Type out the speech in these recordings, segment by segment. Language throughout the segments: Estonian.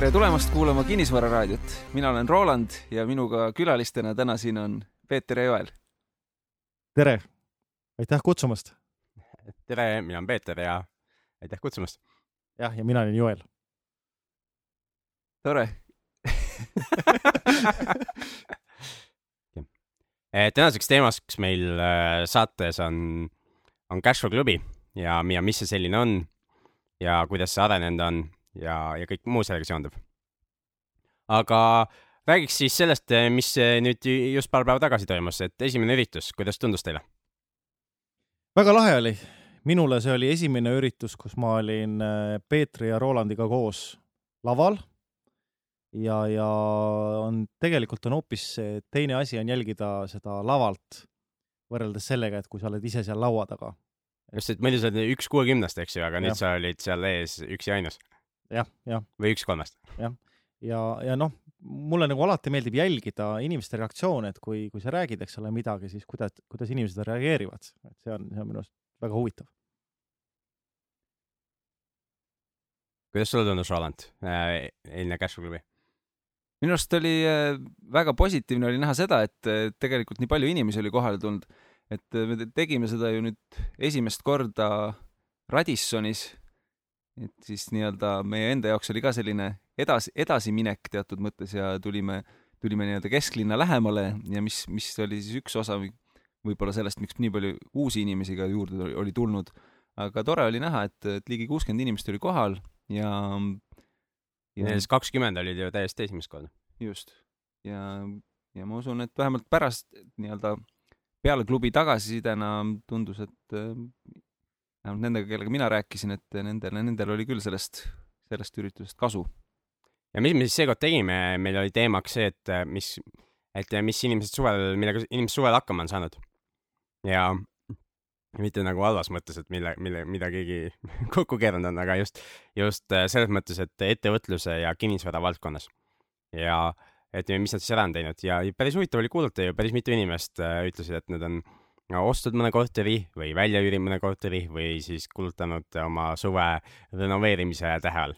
tere tulemast kuulama Kinnisvararaadiot, mina olen Roland ja minuga külalistena täna siin on Peeter ja Joel. tere, aitäh kutsumast. tere, mina olen Peeter ja aitäh kutsumast. jah, ja mina olen Joel. tore Eh, tänaseks teemaks meil äh, saates on, on Cashflow klubi ja, ja mis see selline on ja kuidas see arenenud on ja, ja kõik muu sellega seonduv. aga räägiks siis sellest, mis nüüd just paar päeva tagasi toimus, et esimene üritus, kuidas tundus teile? väga lahe oli. minule see oli esimene üritus, kus ma olin äh, Peetri ja Rolandiga koos laval ja, ja on, tegelikult on hoopis teine asi on jälgida seda lavalt võrreldes sellega, et kui sa oled ise seal laua taga. just, et muidu sa oled üks kuuekümnest, eks ju, aga nüüd sa olid seal ees üks ja ainus. Jah, jah. või üks kolmest. jah, ja, ja, ja noh, mulle nagu alati meeldib jälgida inimeste reaktsioone, et kui, kui sa räägid, eks ole, midagi, siis kuidas, kuidas inimesed reageerivad, et see on, see on minu arust väga huvitav. kuidas sulle tundus, Roland äh,, eilne Cashflow klubi? minu arust oli äh, väga positiivne oli näha seda, et äh, tegelikult nii palju inimesi oli kohale tulnud, et äh, me tegime seda ju nüüd esimest korda Radissonis. Et siis nii-öelda meie enda jaoks oli ka selline edasi, edasiminek teatud mõttes ja tulime, tulime nii-öelda kesklinna lähemale ja mis, mis oli siis üks osa võib-olla sellest, miks nii palju uusi inimesi ka juurde oli tulnud. aga tore oli näha, et, et ligi kuuskümmend inimest oli kohal ja Neist kakskümmend olid ju täiesti esimest korda. just. ja, ja ma usun, et vähemalt pärast nii-öelda peale klubi tagasisidena tundus, et vähemalt nendega, kellega mina rääkisin, et nendel, nendel oli küll sellest, sellest üritusest kasu. ja mis me siis seekord tegime, meil oli teemaks see, et mis, et mis inimesed suvel, millega inimesed suvel hakkama on saanud. ja mitte nagu halvas mõttes, et mille, mille, mida keegi kokku keeranud on, aga just, just äh, selles mõttes, et ettevõtluse ja kinnisvara valdkonnas. ja et mis nad siis ära on teinud ja päris huvitav oli kuulata ju, päris mitu inimest äh, ütlesid, et nad on ostnud mõne korteri või välja üürinud mõne korteri või siis kulutanud oma suve renoveerimise tähe all.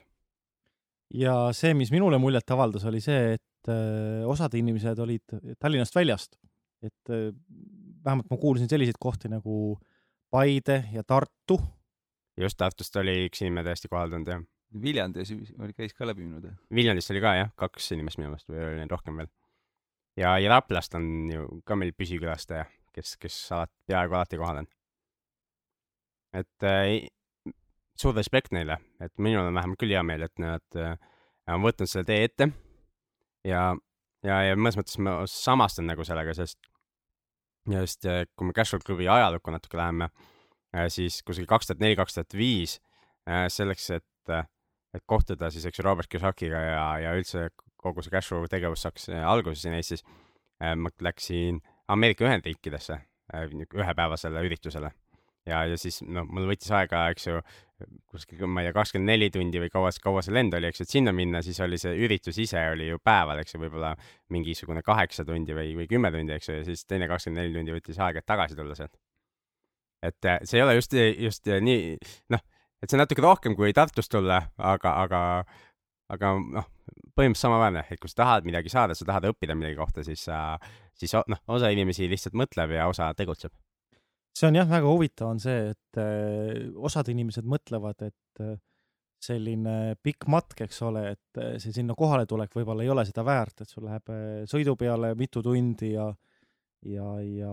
ja see, mis minule muljet avaldas, oli see, et äh, osad inimesed olid Tallinnast väljast, et äh, vähemalt ma kuulsin selliseid kohti nagu Paide ja Tartu. just, Tartust oli üks inimene täiesti kohale tulnud, jah. Viljandis oli, käis ka läbi minu teada. Viljandist oli ka jah, kaks inimest minu meelest või oli neid rohkem veel. ja, ja Raplast on ju ka meil püsikülastaja, kes, kes alati, peaaegu alati kohal on. et äh, suur respekt neile, et minul on vähemalt küll hea meel, et nad äh, on võtnud selle tee ette ja, ja, ja mõnes mõttes ma samastan nagu sellega, sest just kui me Cashflow klubi ajalukku natuke läheme, äh, siis kuskil kaks tuhat neli, kaks tuhat viis äh, selleks, et, äh, et kohtuda siis, eks ju, Robert Kiyosakiga ja, ja üldse kogu see Cashflow tegevus saaks alguse siin Eestis, ma läksin Ameerika Ühendriikidesse ühepäevasele üritusele ja, ja siis no mul võttis aega, eks ju, kuskil, ma ei tea, kakskümmend neli tundi või kaua, kaua see lend oli, eks ju, et sinna minna, siis oli see üritus ise oli ju päeval, eks ju, võib-olla mingisugune kaheksa tundi või, või kümme tundi, eks ju, ja siis teine kakskümmend neli tundi võttis aega, et tagasi tulla sealt. et äh, see ei ole just, just nii, noh, et see on natuke rohkem kui Tartust tulla, aga, aga, aga noh, põhimõtteliselt samaväärne, et kui sa tahad midagi saada, sa tahad õppida millegi kohta, siis sa, siis noh, osa inimesi lihtsalt mõtleb ja osa tegutseb. See on jah, väga huvitav on see, et äh, osad inimesed mõtlevad, et äh, selline pikk matk, eks ole, et äh, see sinna kohale tulek võib-olla ei ole seda väärt, et sul läheb sõidu peale mitu tundi ja ja, ja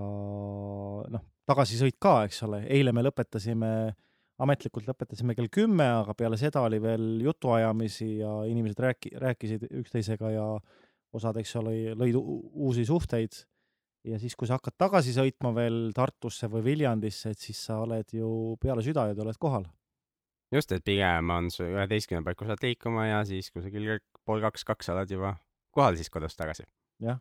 noh, tagasisõit ka, eks ole, eile me lõpetasime, ametlikult lõpetasime kell kümme, aga peale seda oli veel jutuajamisi ja inimesed rääki-, rääkisid üksteisega ja osad, eks ole, lõid uusi suhteid ja siis, kui sa hakkad tagasi sõitma veel Tartusse või Viljandisse, et siis sa oled ju peale südaööd oled kohal. just, et pigem on su üheteistkümne paiku saad liikuma ja siis kusagil pool kaks, kaks oled juba kohal siis kodust tagasi. jah,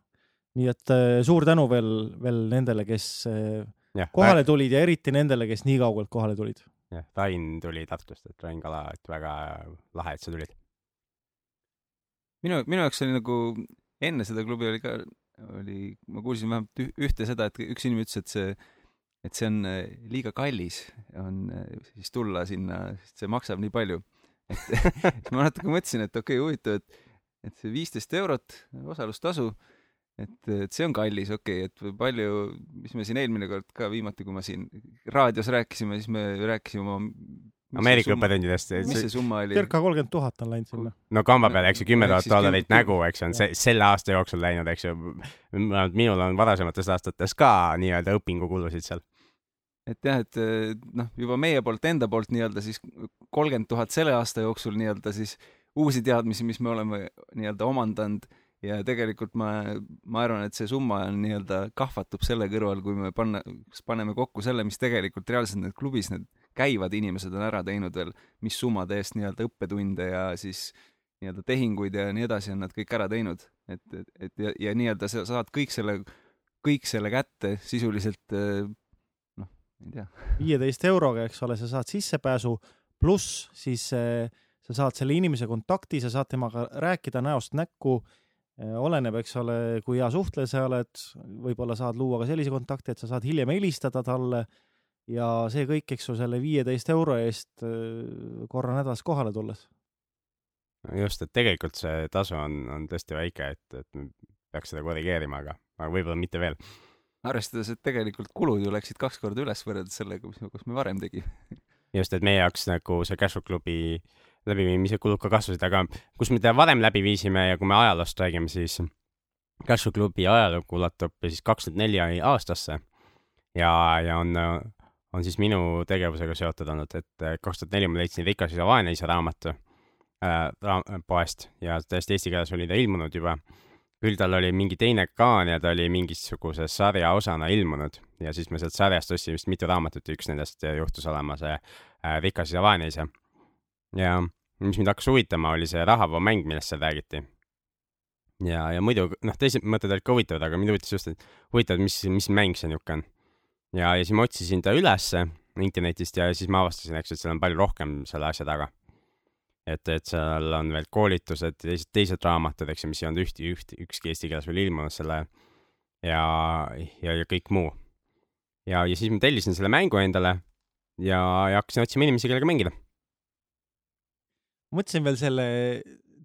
nii et äh, suur tänu veel, veel nendele, kes äh, ja, kohale tulid ja eriti nendele, kes nii kaugelt kohale tulid. jah, Rain tuli Tartust, et Rain Kala, et väga lahe, et sa tulid. Minu, minu jaoks oli nagu enne seda klubi oli ka oli, ma kuulsin vähemalt ühte seda, et üks inimene ütles, et see, et see on äh, liiga kallis, on äh, siis tulla sinna, sest see maksab nii palju. et siis ma natuke mõtlesin, et okei okay,, huvitav, et, et see viisteist eurot osalustasu, et, et see on kallis, okei okay,, et palju, mis me siin eelmine kord ka viimati, kui ma siin raadios rääkisime, siis me rääkisime oma Ameerika õppetundidest. mis see summa oli? circa kolmkümmend tuhat on läinud sinna. no kamba peale, eks ju, kümme tuhat dollarit nägu, eks ju, on see selle aasta jooksul läinud, eks ju. minul on varasemates aastates ka nii-öelda õpingukulusid seal. et jah, et noh, juba meie poolt, enda poolt nii-öelda siis kolmkümmend tuhat selle aasta jooksul nii-öelda siis uusi teadmisi, mis me oleme nii-öelda omandanud ja tegelikult ma, ma arvan, et see summa on nii-öelda kahvatub selle kõrval, kui me panna, paneme kokku selle, mis tegelikult reaalselt need klubis need käivad inimesed on ära teinud veel, mis summade eest nii-öelda õppetunde ja siis nii-öelda tehinguid ja nii edasi on nad kõik ära teinud, et, et, et ja, ja nii-öelda sa saad kõik selle, kõik selle kätte sisuliselt noh, ei tea. viieteist euroga, eks ole, sa saad sissepääsu, pluss siis äh, sa saad selle inimese kontakti, sa saad temaga rääkida näost näkku. Äh, oleneb, eks ole, kui hea suhtleja sa oled, võib-olla saad luua ka sellise kontakti, et sa saad hiljem helistada talle ja see kõik, eks ju, selle viieteist euro eest äh, korra nädalas kohale tulles. just, et tegelikult see tasu on, on tõesti väike, et, et peaks seda korrigeerima, aga, aga võib-olla mitte veel. arvestades, et tegelikult kulud ju läksid kaks korda üles võrreldes sellega, mis, kus me varem tegime. just, et meie jaoks nagu see Cashflow klubi läbiviimise kulud ka kasvasid, aga kus me teda varem läbi viisime ja kui me ajaloost räägime, siis Cashew klubi ajalugu ulatub siis kaks tuhat neli aastasse ja, ja on, on siis minu tegevusega seotud olnud, et kaks tuhat neli ma leidsin Rikas isa vaene isa raamatu äh, poest ja täiesti eesti keeles oli ta ilmunud juba. küll tal oli mingi teine kaan ja ta oli mingisuguse sarja osana ilmunud ja siis me sealt sarjast ostsime vist mitu raamatut ja üks nendest juhtus olema see äh, Rikas isa vaene isa. ja mis mind hakkas huvitama, oli see rahavoomäng, millest seal räägiti. ja, ja muidu noh, teised mõtted olid ka huvitavad, aga mind huvitas just, et huvitav, mis, mis mäng see niisugune on. Ja, ja siis ma otsisin ta ülesse internetist ja siis ma avastasin, eks, et seal on palju rohkem selle asja taga. et, et seal on veel koolitused, teised, teised raamatud, eks ju, mis ei olnud üht, üht, ükski eesti keeles veel ilmunud selle ja, ja, ja kõik muu. ja, ja siis ma tellisin selle mängu endale ja, ja hakkasin otsima inimesi, kellega mängida mõtlesin veel selle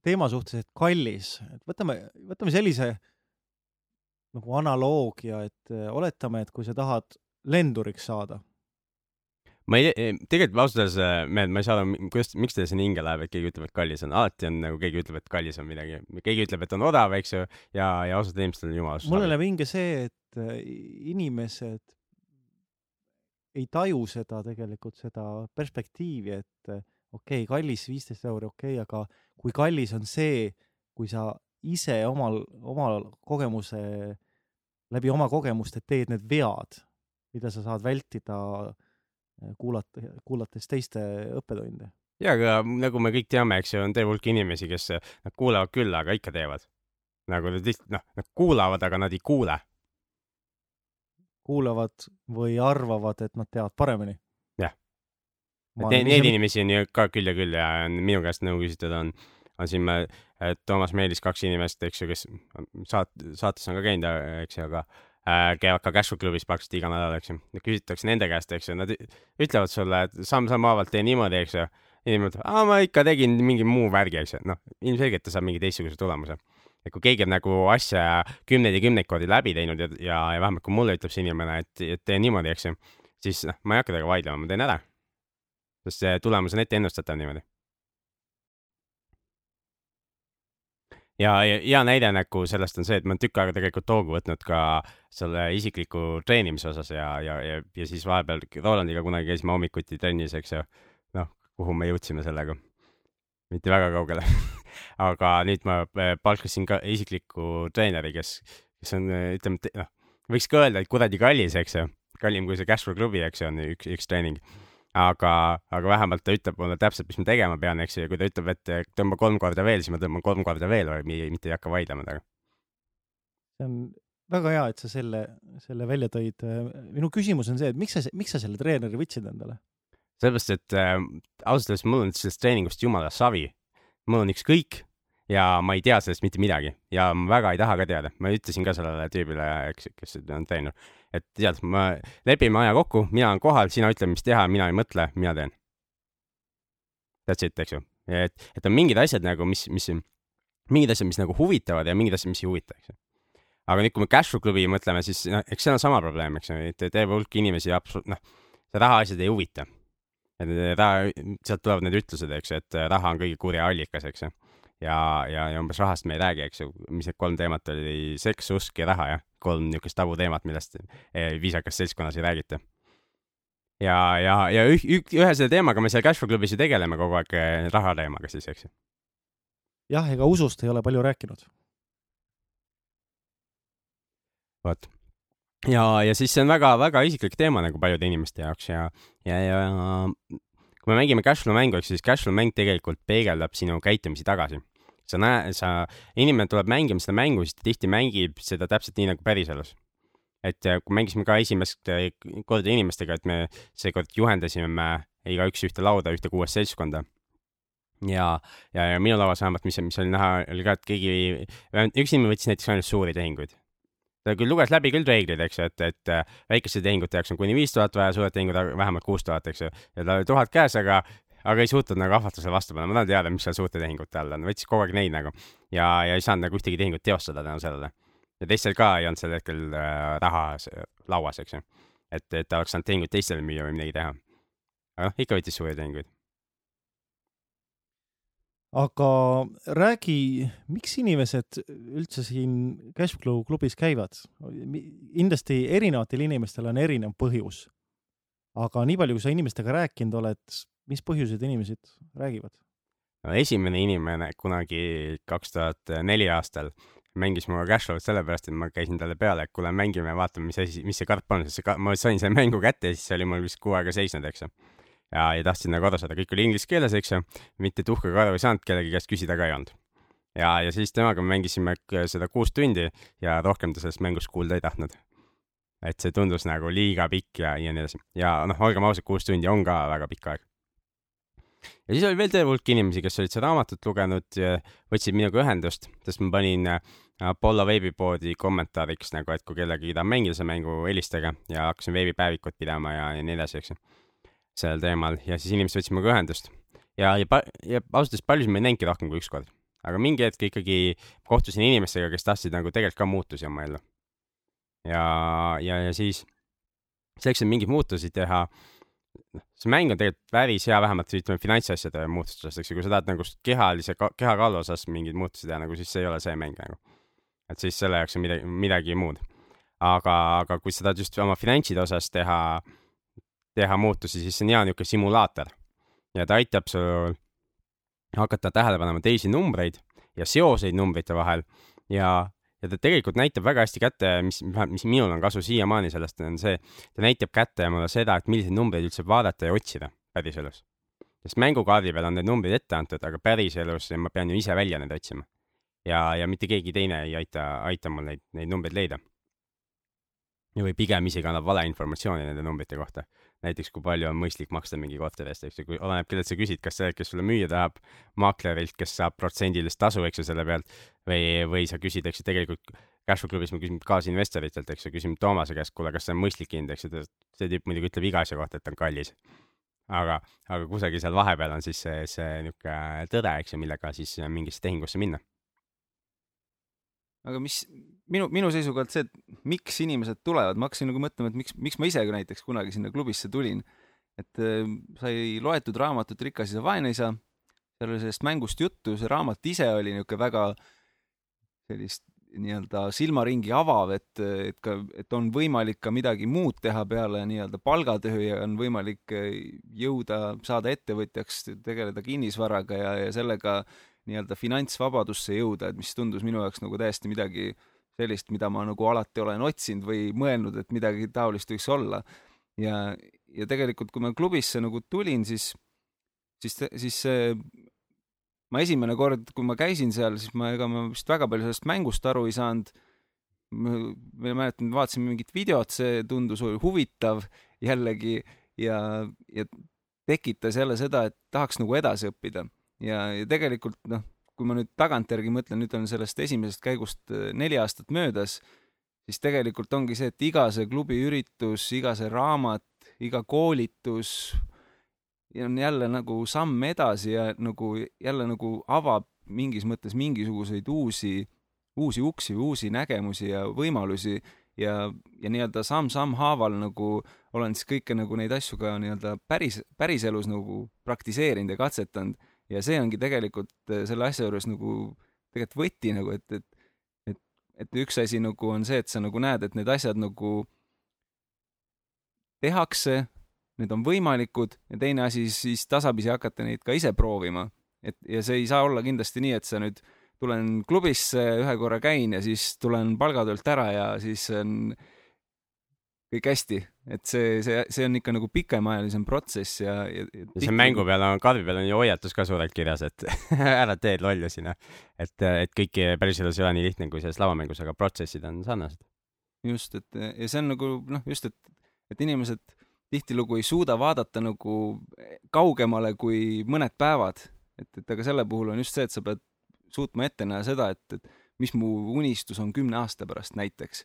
teema suhtes, et kallis, et võtame, võtame sellise nagu analoogia, et oletame, et kui sa tahad lenduriks saada. ma ei, tegelikult ausalt öeldes, äh, mehed, ma ei saa aru, kuidas, miks teile see nii hinge läheb, et keegi ütleb, et kallis on, alati on nagu keegi ütleb, et kallis on midagi, keegi ütleb, et on odav, eks ju, ja, ja ausalt inimestel on jumala mulle läheb hinge see, et äh, inimesed ei taju seda tegelikult, seda perspektiivi, et okei okay,, kallis viisteist euri, okei okay,, aga kui kallis on see, kui sa ise omal, omal kogemuse, läbi oma kogemuste teed need vead, mida sa saad vältida eh, kuulata, kuulates teiste õppetunde. ja, aga nagu me kõik teame, eks ju, on terve hulk inimesi, kes nad kuulavad küll, aga ikka teevad. nagu nad lihtsalt, noh, nad kuulavad, aga nad ei kuule. kuulavad või arvavad, et nad teavad paremini Neid ise... inimesi on ju ka küll ja küll ja minu käest nõu küsitud on, on siin me, Toomas Meelis, kaks inimest, eks ju, kes saat-, saates on ka käinud, eks ju, aga äh, käivad ka Cashflow klubis praktiliselt iga nädal, eks ju. küsitakse nende käest, eks ju, nad ütlevad sulle, et samm-samm haavalt tee niimoodi, eks ju. inimene ütleb, aa, ma ikka tegin mingi muu värgi, eks ju. noh, ilmselgelt ta saab mingi teistsuguse tulemuse. et kui keegi on nagu asja kümneid ja kümneid kordi läbi teinud ja, ja, ja vähemalt kui mulle ütleb see inimene, et, et tee niimoodi, eks ju, siis noh, ma ei hakka temaga vaidlema, ma teen ära sest see tulemus on ette ennustatav niimoodi. Ja, hea näide nagu sellest on see, et ma olen tükk aega tegelikult hoogu võtnud ka selle isikliku treenimise osas ja, ja, ja, ja siis vahepeal Rolandiga kunagi käisime hommikuti trennis, eks ju. noh, kuhu me jõudsime sellega. mitte väga kaugele aga nüüd ma äh, palkasin ka isikliku treeneri, kes, kes on, ütleme, noh, võiks ka öelda, et kuradi kallis, eks ju. kallim kui see Cashflow klubi, eks ju, on üks, üks treening aga, aga vähemalt ta ütleb mulle täpselt, mis ma tegema pean, eks ju, ja kui ta ütleb, et tõmba kolm korda veel, siis ma tõmban kolm korda veel, mitte ei hakka vaidlema temaga. see on väga hea, et sa selle, selle välja tõid. minu küsimus on see, et miks sa, miks sa selle treeneri võtsid endale? sellepärast, et äh, ausalt öeldes mul on sellest treeningust jumala savi. mul on ükskõik ja ma ei tea sellest mitte midagi ja ma väga ei taha ka teada. ma ütlesin ka sellele tüübile, eks, kes on treener, et tead, me lepime aja kokku, mina olen kohal, sina ütle, mis teha, mina ei mõtle, mina teen. That's it, eks ju. et, et on mingid asjad nagu, mis, mis, mingid asjad, mis nagu huvitavad ja mingid asjad, mis ei huvita, eks ju. aga nüüd, kui me Cashflow klubi mõtleme, siis noh, eks seal on sama probleem, eks ju, et terve hulk inimesi absoluut-, noh, see rahaasjad ei huvita. et raha, sealt tulevad need ütlused, eks ju, et raha on kõige kurja allikas, eks ju. ja, ja, ja umbes rahast me ei räägi, eks ju, mis need kolm teemat oli, seks, usk ja raha, jah. Kolm niisugust tabuteemat, millest eh, viisakas seltskonnas ei räägita ja, ja, ja üh, üh, ühe selle teemaga me seal Cashflow klubis ju tegeleme kogu aeg eh, raha teemaga siis, eks ju. jah, ega usust ei ole palju rääkinud. vot. ja, ja siis see on väga-väga isiklik teema nagu paljude inimeste jaoks ja, ja, ja kui me mängime Cashflow mängu, ehk siis Cashflow mäng tegelikult peegeldab sinu käitumisi tagasi. Sa näed, sa, inimene tuleb mängima seda mängu, siis ta tihti mängib seda täpselt nii nagu päriselus. et eh, kui mängisime ka esimest eh, korda inimestega, et me seekord juhendasime me igaüks ühte lauda, ühte kuuest seltskonda ja, ja, ja minu lauas vähemalt, mis, mis oli näha, oli ka, et keegi, üks inimene võttis näiteks ainult suuri tehinguid. ta küll luges läbi küll reeglid, eks ju, et, et äh, väikeste tehingute jaoks on kuni viis tuhat vaja, suured tehingud vähemalt kuus tuhat, eks ju. ja tal oli tuhat käes, aga, aga ei suutnud nagu ahvatlusele vastu panna, ma tahan teada, mis seal suurte tehingute all on, võttis kogu aeg neid nagu ja, ja ei saanud nagu ühtegi tehingut teostada tänu sellele. ja teistel ka ei olnud sel hetkel äh, raha lauas, eks ju. et, et ta oleks saanud tehinguid teistele müüa või midagi teha. aga noh, ikka võttis suuri tehinguid. aga räägi, miks inimesed üldse siin Cashflow klubis käivad? kindlasti erinevatel inimestel on erinev põhjus. aga nii palju, kui sa inimestega rääkinud oled, mis põhjused inimesed räägivad? no esimene inimene kunagi kaks tuhat neli aastal mängis minuga Cashflow'd sellepärast, et ma käisin talle peale, et kuule, mängime, vaatame, mis asi, mis see karp on, sest see ka-, ma sain selle mängu kätte ja siis see oli mul vist kuu aega seisnud, eks ju. ja, ja tahtsin nagu aru saada, kõik oli inglise keeles, eks ju, mitte tuhkaga aru ei saanud, kellegi käest küsida ka ei olnud. ja, ja siis temaga me mängisime seda kuus tundi ja rohkem ta sellest mängust kuulda ei tahtnud. et see tundus nagu liiga pikk ja, ja nii edasi. ja noh, olgem ausad, kuus tundi on ka väga pikk aeg ja siis oli veel terve hulk inimesi, kes olid seda raamatut lugenud, võtsid minuga ühendust, sest ma panin äh, Apollo veebipoodi kommentaariks nagu, et kui kellelgi tahab mängida seda mängu, helistage ja hakkasin veebipäevikut pidama ja, ja nii edasi, eks ju. sellel teemal ja siis inimesed võtsid minuga ühendust ja, ja, ja ausalt öeldes paljusid ma ei näinudki rohkem kui üks kord. aga mingi hetk ikkagi kohtusin inimestega, kes tahtsid nagu tegelikult ka muutusi oma ellu. ja, ja, ja siis selleks, et mingeid muutusi teha, noh, see mäng on tegelikult päris hea, vähemalt ütleme finantsasjade muutusest, eks ju, kui sa tahad nagu kehalise, kehakaalu osas mingeid muutusi teha, nagu siis see ei ole see mäng nagu. et siis selle jaoks on midagi, midagi muud. aga, aga kui sa tahad just oma finantside osas teha, teha muutusi, siis see on hea niisugune simulaator. ja ta aitab sul hakata tähele panema teisi numbreid ja seoseid numbrite vahel ja, ja ta tegelikult näitab väga hästi kätte, mis, mis minul on kasu siiamaani sellest, on see, ta näitab kätte mulle seda, et milliseid numbreid üldse vaadata ja otsida päriselus. sest mängukaardi peal on need numbrid ette antud, aga päriselus ma pean ju ise välja need otsima. ja, ja mitte keegi teine ei aita, aita mul neid, neid numbreid leida. või pigem isegi annab valeinformatsiooni nende numbrite kohta. näiteks, kui palju on mõistlik maksta mingi korteri eest, eks ju, kui oleneb, kellelt sa küsid, kas see, kes sulle müüa tahab, maaklerilt, kes saab protsendilist tasu, eks ju, selle pealt, või, või sa küsid, eks ju, tegelikult Cashflow klubis me küsime kaasinvestoritelt, eks ju, küsime Toomase käest, kuule, kas see on mõistlik hind, eks ju, see tüüp muidugi ütleb iga asja kohta, et on kallis. aga, aga kusagil seal vahepeal on siis see, see niisugune tõde, eks ju, millega siis mingisse tehingusse minna. aga mis minu, minu seisukohalt see, et miks inimesed tulevad, ma hakkasin nagu mõtlema, et miks, miks ma ise ka näiteks kunagi sinna klubisse tulin. et äh, sai loetud raamatut Rikas isa, vaene isa, seal oli sellest mängust juttu, see raamat ise oli niisugune väga sellist nii-öelda silmaringi avav, et, et ka, et on võimalik ka midagi muud teha peale nii-öelda palgatöö ja on võimalik äh, jõuda, saada ettevõtjaks, tegeleda kinnisvaraga ja, ja sellega nii-öelda finantsvabadusse jõuda, et mis tundus minu jaoks nagu täiesti midagi sellist, mida ma nagu alati olen otsinud või mõelnud, et midagi taolist võiks olla. ja, ja tegelikult, kui ma klubisse nagu tulin, siis, siis, siis see ma esimene kord, kui ma käisin seal, siis ma, ega ma vist väga palju sellest mängust aru ei saanud. ma mäletan, vaatasime mingit videot, see tundus huvitav jällegi ja, ja tekitas jälle seda, et tahaks nagu edasi õppida ja, ja tegelikult noh, kui ma nüüd tagantjärgi mõtlen, nüüd on sellest esimesest käigust äh, neli aastat möödas, siis tegelikult ongi see, et iga see klubi üritus, iga see raamat, iga koolitus on jälle nagu samm edasi ja nagu jälle nagu avab mingis mõttes mingisuguseid uusi, uusi uksi uusi nägemusi ja võimalusi ja, ja nii-öelda samm-samm haaval nagu olen siis kõike nagu neid asju ka nii-öelda päris, päriselus nagu praktiseerinud ja katsetanud ja see ongi tegelikult äh, selle asja juures nagu tegelikult võti nagu, et, et, et, et üks asi nagu on see, et sa nagu näed, et need asjad nagu tehakse, need on võimalikud ja teine asi siis tasapisi hakata neid ka ise proovima. et ja see ei saa olla kindlasti nii, et sa nüüd tulen klubisse, ühe korra käin ja siis tulen palgatöölt ära ja siis on kõik hästi, et see, see, see on ikka nagu pikemaajalisem protsess ja, ja, ja see mängu peal on, kaardi peal on ju hoiatus ka suurelt kirjas, et ära tee lollusi, noh. et, et kõik päriselus ei ole nii lihtne kui selles lavamängus, aga protsessid on sarnased. just, et ja see on nagu noh, just, et, et inimesed tihtilugu ei suuda vaadata nagu kaugemale kui mõned päevad. et, et aga selle puhul on just see, et sa pead suutma ette näha seda, et, et mis mu unistus on kümne aasta pärast näiteks.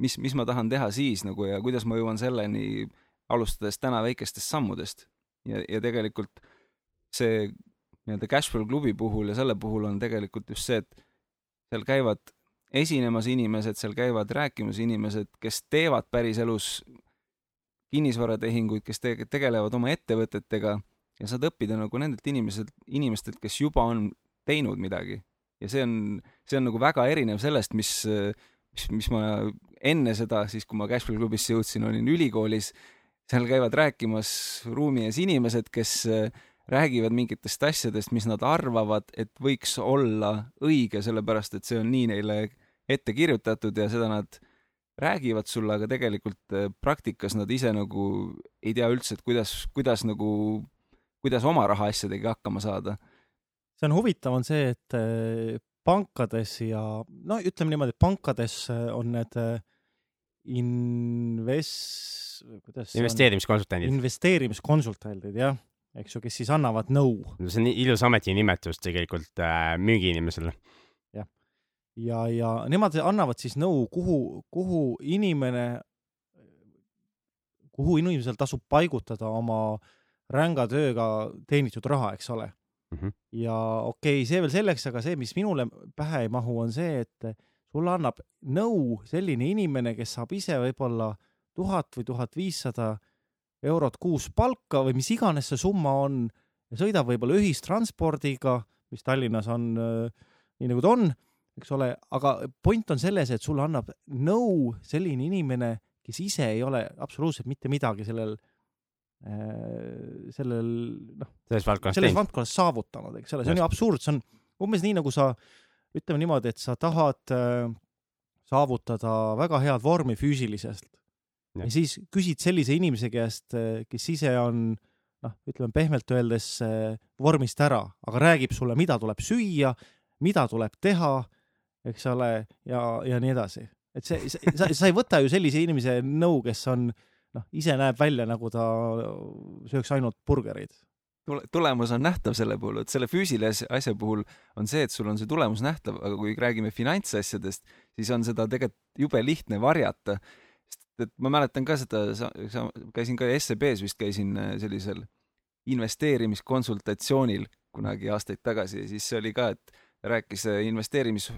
Mis, mis ma tahan teha siis nagu ja kuidas ma jõuan selleni, alustades täna väikestest sammudest. ja, ja tegelikult see nii-öelda Cashflow klubi puhul ja selle puhul on tegelikult just see, et seal käivad esinemas inimesed, seal käivad rääkimas inimesed, kes teevad päriselus kinnisvaratehinguid, kes te tegelevad oma ettevõtetega ja saad õppida nagu nendelt inimeselt, inimestelt, kes juba on teinud midagi. ja see on, see on nagu väga erinev sellest, mis, mis, mis ma enne seda, siis kui ma Cashflow klubisse jõudsin, olin ülikoolis, seal käivad rääkimas ruumi ees inimesed, kes räägivad mingitest asjadest, mis nad arvavad, et võiks olla õige, sellepärast et see on nii neile ette kirjutatud ja seda nad räägivad sulle, aga tegelikult äh, praktikas nad ise nagu ei tea üldse, et kuidas, kuidas nagu, kuidas oma rahaasjadega hakkama saada. see on huvitav, on see, et äh, pankades ja no ütleme niimoodi, pankades äh, on need inves-, kuidas investeerimiskonsultandid. investeerimiskonsultandid, jah, eks ju, kes siis annavad nõu. No,. see on ilus ametinimetus tegelikult äh, müügiinimesele. Ja, ja nemad annavad siis nõu, kuhu, kuhu inimene, kuhu inimesel tasub paigutada oma ränga tööga teenitud raha, eks ole mm. -hmm. ja okei okay,, see veel selleks, aga see, mis minule pähe ei mahu, on see, et sulle annab nõu selline inimene, kes saab ise võib-olla tuhat või tuhat viissada eurot kuus palka või mis iganes see summa on ja sõidab võib-olla ühistranspordiga, mis Tallinnas on äh, nii nagu ta on eks ole, aga point on selles, et sulle annab nõu selline inimene, kes ise ei ole absoluutselt mitte midagi sellel sellel noh, selles valdkonnas, selles valdkonnas saavutanud, eks ole, see on ju absurd, see on umbes nii, nagu sa, ütleme niimoodi, et sa tahad äh, saavutada väga head vormi füüsiliselt ja. siis küsid sellise inimese käest, äh, kes ise on noh, ütleme pehmelt öeldes äh, vormist ära, aga räägib sulle, mida tuleb süüa, mida tuleb teha eks ole, ja, ja nii edasi. et see, sa, sa ei võta ju sellise inimese nõu, kes on noh, ise näeb välja, nagu ta sööks ainult burgereid tule, tulemus on nähtav selle puhul, et selle füüsilise asja puhul on see, et sul on see tulemus nähtav, aga kui räägime finantsasjadest, siis on seda tegelikult jube lihtne varjata. sest et ma mäletan ka seda, käisin ka SEB-s vist käisin äh, sellisel investeerimiskonsultatsioonil kunagi aastaid tagasi ja siis see oli ka, et rääkis äh, investeerimis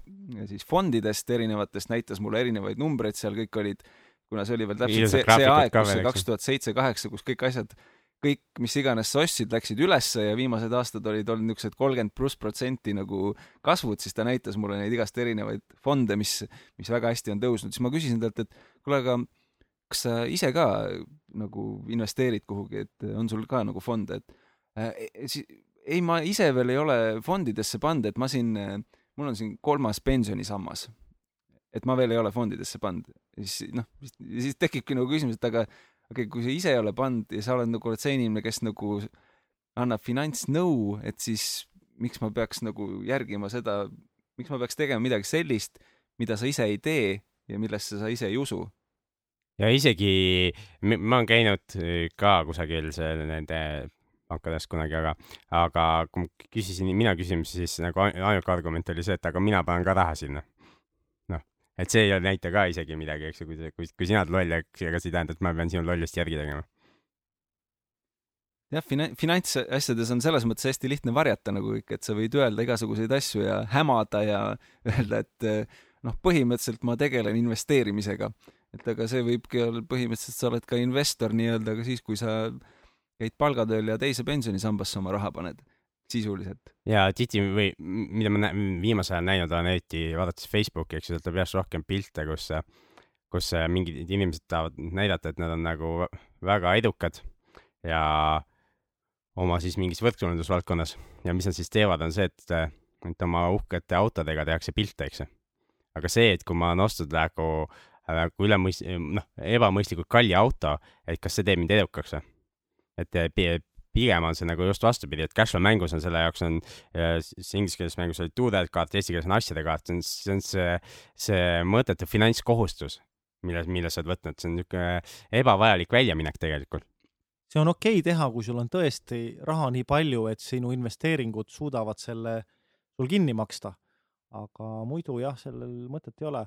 siis fondidest erinevatest, näitas mulle erinevaid numbreid, seal kõik olid, kuna see oli veel täpselt see, see aeg, kus see kaks tuhat seitse, kaheksa, kus kõik asjad, kõik, mis iganes sa ostsid, läksid ülesse ja viimased aastad olid olnud niisugused kolmkümmend pluss protsenti nagu kasvud, siis ta näitas mulle neid igast erinevaid fonde, mis, mis väga hästi on tõusnud, siis ma küsisin talt, et kuule, aga kas sa ise ka nagu investeerid kuhugi, et on sul ka nagu fonde, et äh, ei, ma ise veel ei ole fondidesse pannud, et ma siin, mul on siin kolmas pensionisammas. Et ma veel ei ole fondidesse pannud. siis noh, siis tekibki nagu küsimus, et aga okei okay,, kui sa ise ei ole pannud ja sa oled nagu, oled see inimene, kes nagu annab finantsnõu, et siis miks ma peaks nagu järgima seda, miks ma peaks tegema midagi sellist, mida sa ise ei tee ja millesse sa ise ei usu ja isegi ma olen käinud ka kusagil seal nende pankades kunagi, aga, aga kui ma küsisin, mina küsisin, siis nagu ainuke argument oli see, et aga mina panen ka raha sinna. Et see ei näita ka isegi midagi, eks ju, kui, kui, kui sina oled loll, ega see ei tähenda, et ma pean sinu lollust järgi tegema. jah, fina-, finantsasjades on selles mõttes hästi lihtne varjata nagu kõik, et sa võid öelda igasuguseid asju ja hämada ja öelda, et noh, põhimõtteliselt ma tegelen investeerimisega. et aga see võibki olla, põhimõtteliselt sa oled ka investor nii-öelda ka siis, kui sa käid palgatööl ja teise pensionisambasse oma raha paned, sisuliselt. ja tihti või mida ma viimasel ajal näinud olen, eriti vaadates Facebooki, eks ju, sealt tuleb järjest rohkem pilte, kus, kus mingid inimesed tahavad näidata, et nad on nagu väga edukad ja oma siis mingis võrkturundusvaldkonnas ja mis nad siis teevad, on see, et, et oma uhkete autodega tehakse pilte, eks ju. aga see, et kui ma olen ostnud nagu, nagu üle mõist-, noh, ebamõistlikult kalli auto, et kas see teeb mind edukaks või? et pigem on see nagu just vastupidi, et casual mängus on selle jaoks on, siis inglise keeles mängus oli to that kaart, eesti keeles on asjade kaart, see on, see on see, see mõttetu finantskohustus, mille, mille sa oled võtnud, see on niisugune ebavajalik väljaminek tegelikult see on okei okay teha, kui sul on tõesti raha nii palju, et sinu investeeringud suudavad selle sul kinni maksta. aga muidu jah, sellel mõtet ei ole.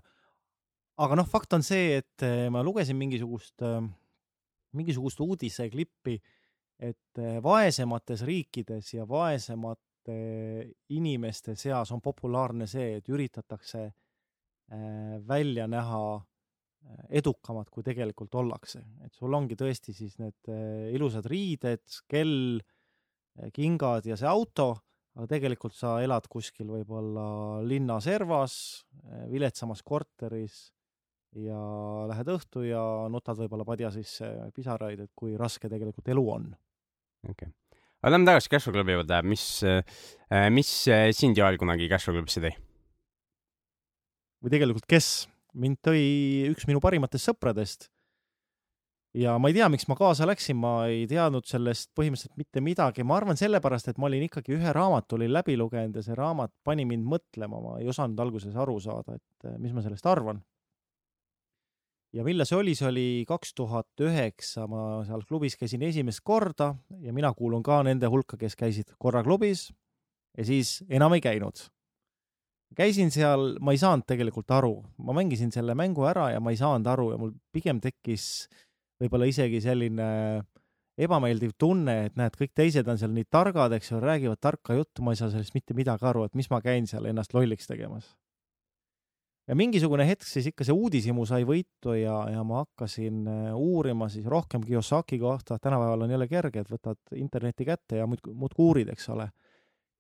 aga noh, fakt on see, et eh, ma lugesin mingisugust, eh, mingisugust uudiseklippi, et eh, vaesemates riikides ja vaesemate inimeste seas on populaarne see, et üritatakse välja näha edukamad, kui tegelikult ollakse, et sul ongi tõesti siis need ilusad riided, kell, kingad ja see auto, aga tegelikult sa elad kuskil võib-olla linna servas, viletsamas korteris ja lähed õhtu ja nutad võib-olla padja sisse pisaraid, et kui raske tegelikult elu on. Okei okay., aga lähme tagasi Cashflow klubi juurde, mis, mis sind, Joel, kunagi Cashflow klubisse tõi? või tegelikult kes? mind tõi üks minu parimatest sõpradest. ja ma ei tea, miks ma kaasa läksin, ma ei teadnud sellest põhimõtteliselt mitte midagi, ma arvan sellepärast, et ma olin ikkagi ühe raamatu olin läbi lugenud ja see raamat pani mind mõtlema, ma ei osanud alguses aru saada, et mis ma sellest arvan. Ja millal see oli, see oli kaks tuhat üheksa, ma seal klubis käisin esimest korda ja mina kuulun ka nende hulka, kes käisid korra klubis ja siis enam ei käinud. Käisin seal, ma ei saanud tegelikult aru, ma mängisin selle mängu ära ja ma ei saanud aru ja mul pigem tekkis võib-olla isegi selline ebameeldiv tunne, et näed, kõik teised on seal nii targad, eks ju, räägivad tarka juttu, ma ei saa sellest mitte midagi aru, et mis ma käin seal ennast lolliks tegemas. Ja mingisugune hetk siis ikka see uudishimu sai võitu ja, ja ma hakkasin äh, uurima siis rohkem Kiyosaki kohta, tänapäeval on jälle kerge, et võtad interneti kätte ja muudkui, muudkui uurid, eks ole.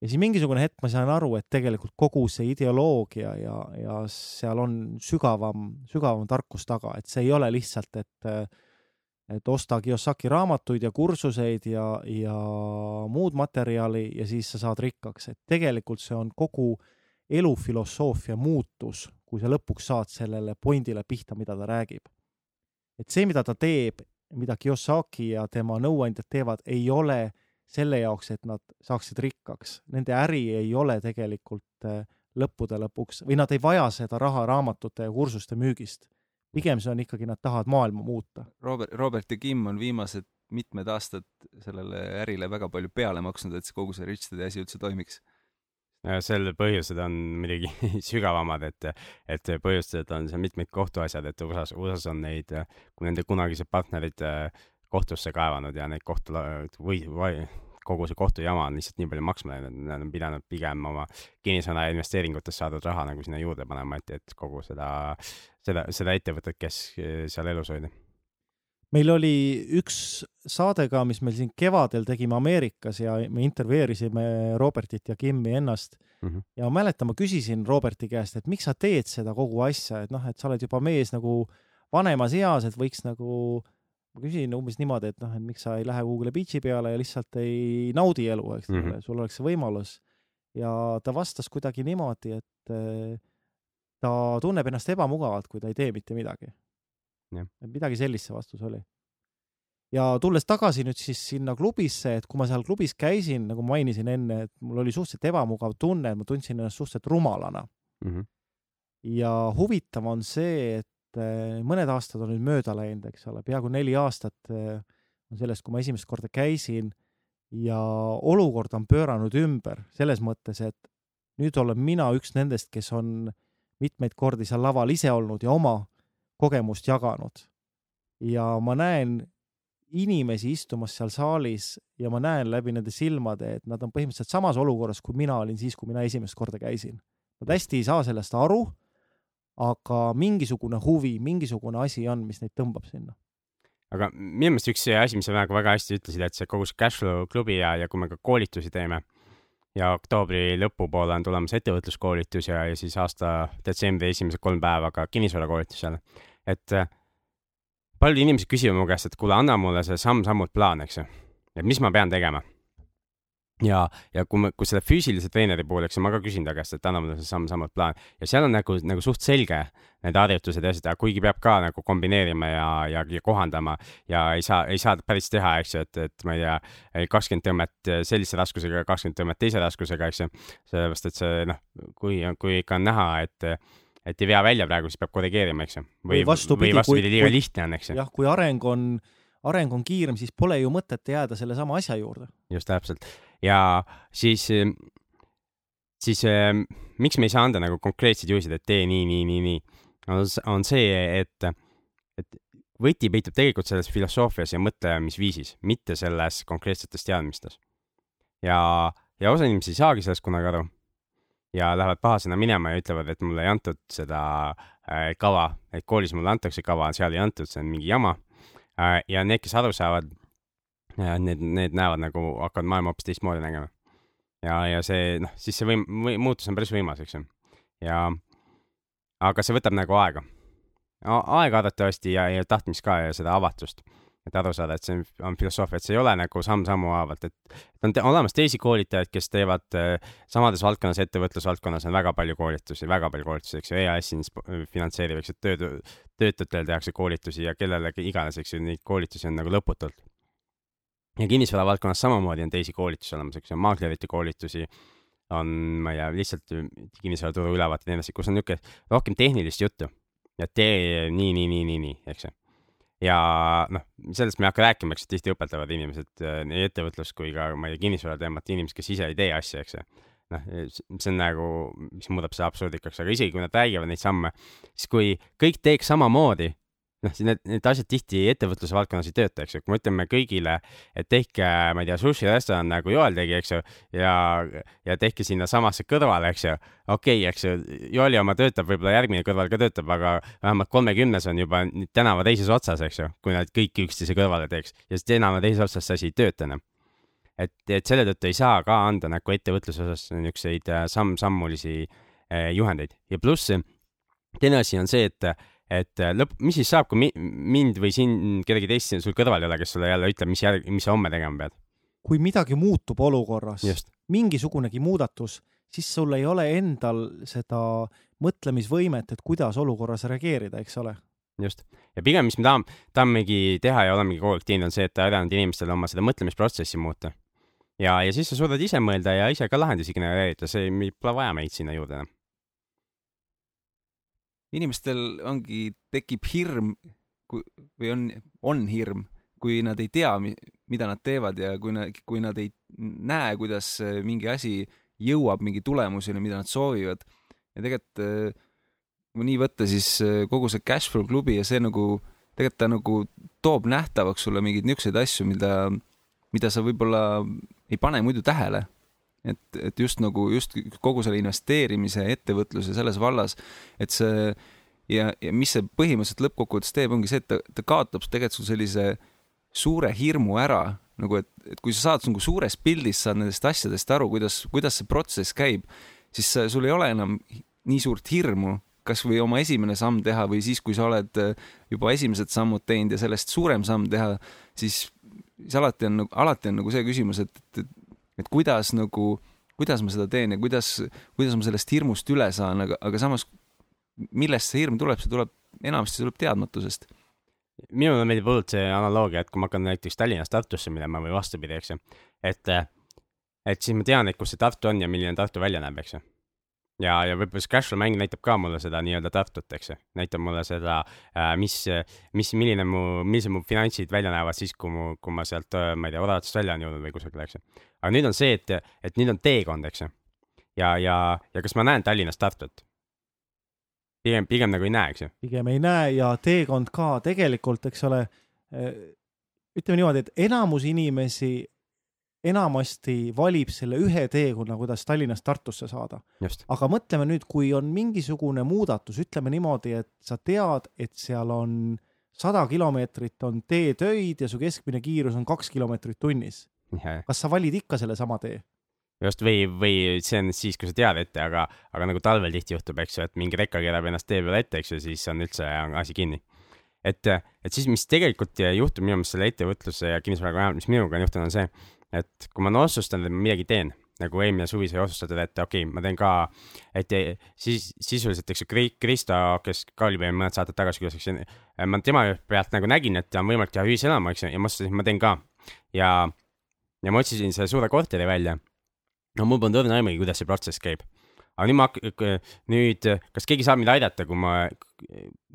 Ja siis mingisugune hetk ma sain aru, et tegelikult kogu see ideoloogia ja, ja seal on sügavam, sügavam tarkus taga, et see ei ole lihtsalt, et et osta Kiyosaki raamatuid ja kursuseid ja, ja muud materjali ja siis sa saad rikkaks, et tegelikult see on kogu elufilosoofia muutus, kui sa lõpuks saad sellele pointile pihta, mida ta räägib. et see, mida ta teeb, mida Kiyosaki ja tema nõuandjad teevad, ei ole selle jaoks, et nad saaksid rikkaks. Nende äri ei ole tegelikult äh, lõppude lõpuks või nad ei vaja seda raha raamatute ja kursuste müügist. pigem see on ikkagi, nad tahavad maailma muuta. Robert, Robert ja Kim on viimased mitmed aastad sellele ärile väga palju peale maksnud, et see kogu see Rich Daddy asi üldse toimiks sel põhjused on muidugi sügavamad, et, et põhjused on seal mitmed kohtuasjad, et USA-s, USA-s on neid, kui nende kunagised partnerid kohtusse kaevanud ja neid kohtu või, või kogu see kohtujama on lihtsalt nii palju maksma läinud, et nad on pidanud pigem oma kinnisvara investeeringutest saadud raha nagu sinna juurde panema, et, et kogu seda, seda, seda ettevõtet, kes seal elus hoida. Meil oli üks saade ka, mis meil siin kevadel tegime Ameerikas ja me intervjueerisime Robertit ja Kimmi ennast mm. -hmm. ja ma mäletan, ma küsisin Roberti käest, et miks sa teed seda kogu asja, et noh, et sa oled juba mees nagu vanemas eas, et võiks nagu ma küsin umbes niimoodi, et noh, et miks sa ei lähe kuhugile beach'i peale ja lihtsalt ei naudi elu, eks ole mm -hmm., sul oleks see võimalus. ja ta vastas kuidagi niimoodi, et eh, ta tunneb ennast ebamugavalt, kui ta ei tee mitte midagi. Et midagi sellist see vastus oli. ja tulles tagasi nüüd siis sinna klubisse, et kui ma seal klubis käisin, nagu mainisin enne, et mul oli suhteliselt ebamugav tunne, ma tundsin ennast suhteliselt rumalana mm. -hmm. ja huvitav on see, et et eh, mõned aastad on nüüd mööda läinud, eks ole, peaaegu neli aastat eh, on sellest, kui ma esimest korda käisin ja olukord on pööranud ümber selles mõttes, et nüüd olen mina üks nendest, kes on mitmeid kordi seal laval ise olnud ja oma kogemust jaganud. ja ma näen inimesi istumas seal saalis ja ma näen läbi nende silmade, et nad on põhimõtteliselt samas olukorras, kui mina olin siis, kui mina esimest korda käisin. Nad hästi ei saa sellest aru, aga mingisugune huvi, mingisugune asi on, mis neid tõmbab sinna aga minu meelest üks asi, mis sa nagu väga hästi ütlesid, et see kogu see Cashflow klubi ja, ja kui me ka koolitusi teeme ja oktoobri lõpupoole on tulemas ettevõtluskoolitus ja, ja siis aasta detsembri esimesed kolm päeva ka kinnisvarakoolitusele. et äh, paljud inimesed küsivad mu käest, et kuule, anna mulle see samm-sammult plaan, eks ju. et mis ma pean tegema ja, ja kui me, kui selle füüsilise treeneri puhul, eks ju, ma ka küsin ta käest, et anna mulle see samm-sammult plaan ja seal on nagu, nagu suht selge need harjutused ja asjad, kuigi peab ka nagu kombineerima ja, ja, ja kohandama ja ei saa, ei saa päris teha, eks ju, et, et ma ei tea, kakskümmend tõmmet sellise raskusega, kakskümmend tõmmet teise raskusega, eks ju. sellepärast, et see noh, kui, kui ikka on näha, et et ei vea välja praegu, siis peab korrigeerima, eks ju. või vastupidi, vastupidi, liiga lihtne on, eks ju. jah, kui areng on, areng on kiirem, siis pole ju mõtet jääda sellesama asja juurde. just täpselt ja siis, siis miks me ei saa anda nagu konkreetseid juhiseid, et tee nii, nii, nii, nii, on see, et, et võti peitub tegelikult selles filosoofias ja mõtlemisviisis, mitte selles konkreetsetes teadmistes. ja, ja osa inimesi ei saagi sellest kunagi aru ja lähevad pahasena minema ja ütlevad, et mulle ei antud seda äh, kava, et koolis mulle antakse kava, seal ei antud, see on mingi jama äh,. ja need, kes aru saavad ja need, need näevad nagu, hakkavad maailma hoopis teistmoodi nägema. ja, ja see, noh, siis see võim-, või, muutus on päris võimas, eks ju. ja, aga see võtab nagu aega. aega arvatavasti ja, ja tahtmist ka ja seda avatust. et aru saada, et see on, filosoofia, et see ei ole nagu samm-sammu haavalt, et, on te olemas teisi koolitajaid, kes teevad äh, samades valdkonnas, ettevõtlusvaldkonnas on väga palju koolitusi, väga palju koolitusi, eks ju, EAS finantseerib, eks ju, töö, töötajatele tehakse koolitusi ja kellele iganes, eks ju, neid koolitusi on nagu lõputult ja kinnisvara valdkonnas samamoodi on teisi koolitusi olemas, eks ju, maaklerite koolitusi, on, ma ei tea, lihtsalt kinnisvaraturu ülevaated ja nii edasi, kus on niisugune rohkem tehnilist juttu. ja tee nii, nii, nii, nii, nii, eks ju. ja noh, sellest me ei hakka rääkima, eks tihti õpetavad inimesed äh, nii ettevõtlust kui ka, ma ei tea, kinnisvara teemat, inimesed, kes ise ei tee asja, eks ju noh, see on nagu, mis muudab seda absurdikaks, aga isegi kui nad räägivad neid samme, siis kui kõik teeks samamoodi, noh, need, need asjad tihti ettevõtluse valdkonnas ei tööta, eks ju, kui me ütleme kõigile, et tehke, ma ei tea, sushi restoran nagu Joel tegi, eks ju, ja, ja tehke sinna samasse kõrvale, eks ju. okei okay,, eks ju, Joeli oma töötab, võib-olla järgmine kõrval ka töötab, aga vähemalt kolmekümnes on juba tänava teises otsas, eks ju, kui nad kõik üksteise kõrvale teeks. Ja siis tänava teises otsas see asi ei tööta enam. Et, et selle tõttu ei saa ka anda nagu ettevõtluse osas niisuguseid äh, samm-sammulisi eh, juhendeid. Ja pluss teine asi on see, et et äh, lõpp, mis siis saab, kui mi, mind või siin kedagi teist sul kõrval ei ole, kes sulle jälle ütleb, mis järg, mis sa homme tegema pead? kui midagi muutub olukorras, mingisugunegi muudatus, siis sul ei ole endal seda mõtlemisvõimet, et kuidas olukorras reageerida, eks ole just, ja pigem, mis me tahame, tahamegi teha ja olemegi kogu aeg teinud, on see, et aidanud inimestel oma seda mõtlemisprotsessi muuta. ja, ja siis sa suudad ise mõelda ja ise ka lahendusi genereerida, see, pole vaja meid sinna juurde enam inimestel ongi, tekib hirm või on, on hirm, kui nad ei tea, mida nad teevad ja kui nad, kui nad ei näe, kuidas mingi asi jõuab mingi tulemuseni, mida nad soovivad. ja tegelikult kui nii võtta, siis kogu see Cashflow klubi ja see nagu, tegelikult ta nagu toob nähtavaks sulle mingeid niisuguseid asju, mida, mida sa võib-olla ei pane muidu tähele et, et just nagu just kogu selle investeerimise, ettevõtluse selles vallas, et see ja, ja mis see põhimõtteliselt lõppkokkuvõttes teeb, ongi see, et ta, ta kaotab tegelikult sul sellise suure hirmu ära, nagu et, et kui sa saad nagu suures pildis saad nendest asjadest aru, kuidas, kuidas see protsess käib, siis sul ei ole enam nii suurt hirmu, kasvõi oma esimene samm teha või siis, kui sa oled juba esimesed sammud teinud ja sellest suurem samm teha, siis, siis alati on, alati on nagu see küsimus, et, et, et kuidas nagu, kuidas ma seda teen ja kuidas, kuidas ma sellest hirmust üle saan, aga, aga samas millest see hirm tuleb, see tuleb, enamasti tuleb teadmatusest. minule meeldib hullult see analoogia, et kui ma hakkan näiteks Tallinnast Tartusse minema või vastupidi, eks ju, et, et siis ma tean, et kus see Tartu on ja milline Tartu välja näeb, eks ju ja, ja võib-olla see Cashflow mäng näitab ka mulle seda nii-öelda Tartut, eks ju, näitab mulle seda, mis, mis, milline mu, millised mu finantsid välja näevad siis, kui mu, kui ma sealt, ma ei tea, odavatest välja olen jõudnud või kusagile, eks ju. Aga nüüd on see, et, et nüüd on teekond, eks ju. ja, ja, ja kas ma näen Tallinnast Tartut? pigem, pigem nagu ei näe, eks ju. pigem ei näe ja teekond ka tegelikult, eks ole ütleme niimoodi, et enamus inimesi enamasti valib selle ühe teekonna, kuidas Tallinnast Tartusse saada. aga mõtleme nüüd, kui on mingisugune muudatus, ütleme niimoodi, et sa tead, et seal on sada kilomeetrit on teetöid ja su keskmine kiirus on kaks kilomeetrit tunnis. Kas sa valid ikka sellesama tee? just või, või see on siis, kui sa tead ette, aga, aga nagu talvel tihti juhtub, eks ju, et mingi rekka keerab ennast tee peale ette, eks ju, siis on üldse on asi kinni. et, et siis, mis tegelikult juhtub minu meelest selle ettevõtluse ja kinnisvaraga ajal, mis minuga on juhtunud, on see, et kui ma olen otsustanud, et ma midagi teen, nagu eelmine suvi sai otsustatud, et okei okay,, ma teen ka, et siis sisuliselt, eks ju, Kristo, kes ka oli meil mõned saated tagasi külas, eks ju, ma tema pealt nagu nägin, et on võimalik teha ühiselamu, eks ju, ja ma otsustasin, et ma teen ka. ja, ja ma otsisin selle suure korteri välja no mul polnud õrna aimugi, kuidas see protsess käib. aga nüüd ma nüüd, kas keegi saab mind aidata, kui ma,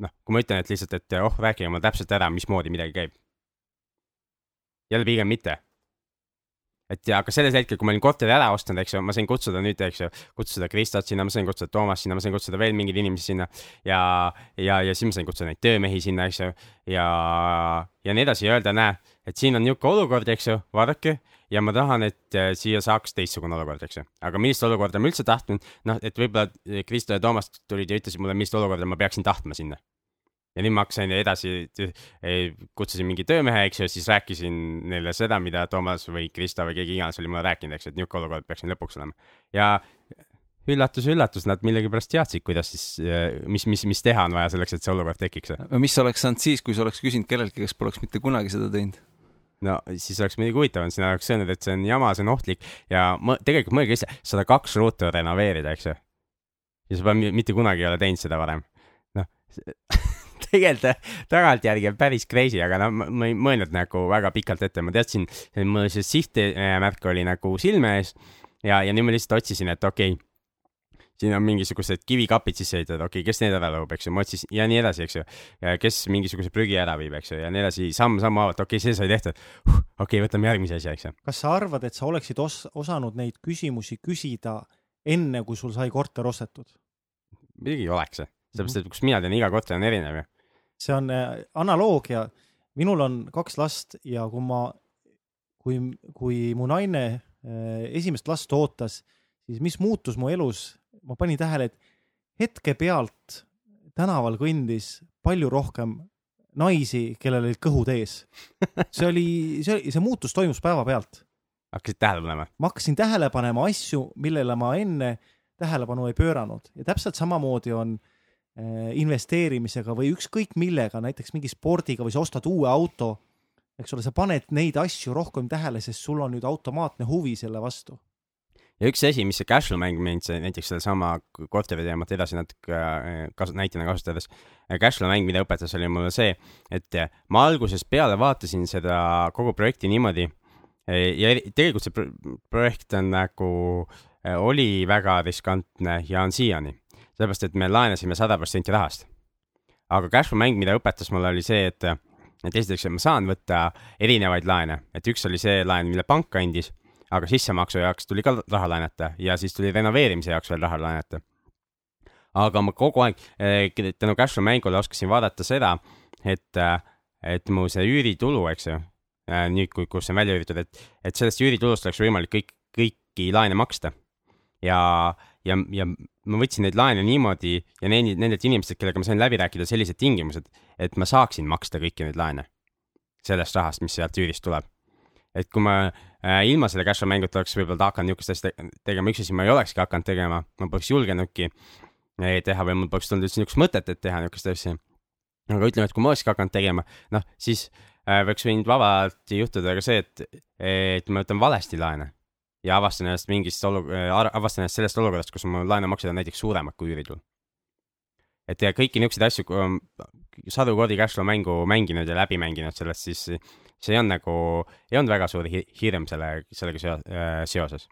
noh, kui ma ütlen, et lihtsalt, et oh, rääkige mulle täpselt ära, mismoodi midagi käib. jälle pigem mitte. et ja, aga sellel hetkel, kui ma olin korteri ära ostnud, eks ju, ma sain kutsuda nüüd, eks ju, kutsuda Kristot sinna, ma sain kutsuda Toomas sinna, ma sain kutsuda veel mingeid inimesi sinna ja, ja, ja siis ma sain kutsuda neid töömehi sinna, eks ju, ja, ja nii edasi ja öelda, näe, et siin on niisugune olukord, eks ju, vaadake ja ma tahan, et äh, siia saaks teistsugune olukord, eks ju. aga millist olukorda ma üldse tahtnud, noh, et võib-olla äh, Kristo ja Toomas tulid ja ütlesid mulle, millist olukorda ma peaksin tahtma sinna. ja nüüd ma hakkasin edasi, kutsusin mingi töömehe, eks ju, siis rääkisin neile seda, mida Toomas või Kristo või keegi iganes oli mulle rääkinud, eks ju, et niisugune olukord peaks siin lõpuks olema. ja üllatus, üllatus, nad millegipärast teadsid, kuidas siis, mis, mis, mis teha on vaja selleks, et see olukord tekiks. mis oleks saanud siis, kui sa oleks küsinud kelleltki, kes poleks mitte kunagi seda teinud? No siis oleks muidugi huvitav olnud, sina oleks öelnud, et see on jama, see on ohtlik ja ma tegelikult mõelge ise, sada kaks ruutu renoveerida, eks ju. ja sa pole mitte kunagi ei ole teinud seda varem. noh, tegelikult tagantjärgi on päris crazy, aga no ma ei mõelnud nagu väga pikalt ette, ma teadsin, mul see sihtmärk oli nagu silme ees ja, ja nüüd ma lihtsalt otsisin, et okei okay, siin on mingisugused kivikapid sisse ehitatud, okei okay,, kes need ära lõhub, eks ju, ma otsisin ja nii edasi, eks ju. kes mingisuguse prügi ära viib, eks ju, ja nii edasi, samm-sammu haavata, okei okay,, see sai tehtud huh,. okei okay,, võtame järgmise asja, eks ju. kas sa arvad, et sa oleksid os osanud neid küsimusi küsida enne, kui sul sai korter ostetud? muidugi oleks, sellepärast et kus mina tean, iga korter on erinev ju. see on äh, analoogia, minul on kaks last ja kui ma, kui, kui mu naine äh, esimest last ootas, siis mis muutus mu elus, ma panin tähele, et hetke pealt tänaval kõndis palju rohkem naisi, kellel olid kõhud ees. see oli, see oli, see muutus toimus päevapealt. hakkasid tähele panema? ma hakkasin tähele panema asju, millele ma enne tähelepanu ei pööranud ja täpselt samamoodi on äh, investeerimisega või ükskõik millega, näiteks mingi spordiga või sa ostad uue auto, eks ole, sa paned neid asju rohkem tähele, sest sul on nüüd automaatne huvi selle vastu. Ja üks asi, mis see cashflow mäng mind see näiteks sedasama korteri teemat edasi natuke äh, kasu-, näitena kasutades. Cashflow mäng, mida õpetas, oli mulle see, et äh, ma algusest peale vaatasin seda kogu projekti niimoodi äh, ja tegelikult see pro projekt on nagu, oli väga riskantne ja on siiani. sellepärast, et me laenasime sada protsenti rahast. aga cashflow mäng, mida õpetas mulle, oli see, et, et esiteks, et ma saan võtta erinevaid laene, et üks oli see laen, mille pank andis aga sissemaksu jaoks tuli ka raha laenata ja siis tuli renoveerimise jaoks veel raha laenata. aga ma kogu aeg eh, tänu Cashflow mängule oskasin vaadata seda, et, et mu see üüritulu, eks ju, nüüd, kui, kus see on välja üüritud, et, et sellest üüritulust oleks võimalik kõik, kõiki laene maksta. ja, ja, ja ma võtsin neid laene niimoodi ja neid, nendelt inimestelt, kellega ma sain läbi rääkida sellised tingimused, et ma saaksin maksta kõiki neid laene sellest rahast, mis sealt üürist tuleb. et kui ma ilma selle cashflow mänguta oleks võib-olla hakanud niisugust asja te tegema, üks asi ma ei olekski hakanud tegema, ma poleks julgenudki eh, teha või mul poleks tulnud üldse niisugust mõtet, et teha niisugust asja. aga ütleme, et kui ma olekski hakanud tegema, noh siis äh, võiks võinud vabalt juhtuda ka see, et, et ma võtan valesti laene ja avastan ennast mingist olu-, avastan ennast sellest olukorrast, kus mu laenumaksed on näiteks suuremad kui üüritul. et ja kõiki niisuguseid asju, kui on sadu kordi cashflow mängu mänginud ja läbi mänginud sellest, siis see ei olnud nagu, ei olnud väga suur hi- hirm selle, sellega seo- äh, seoses.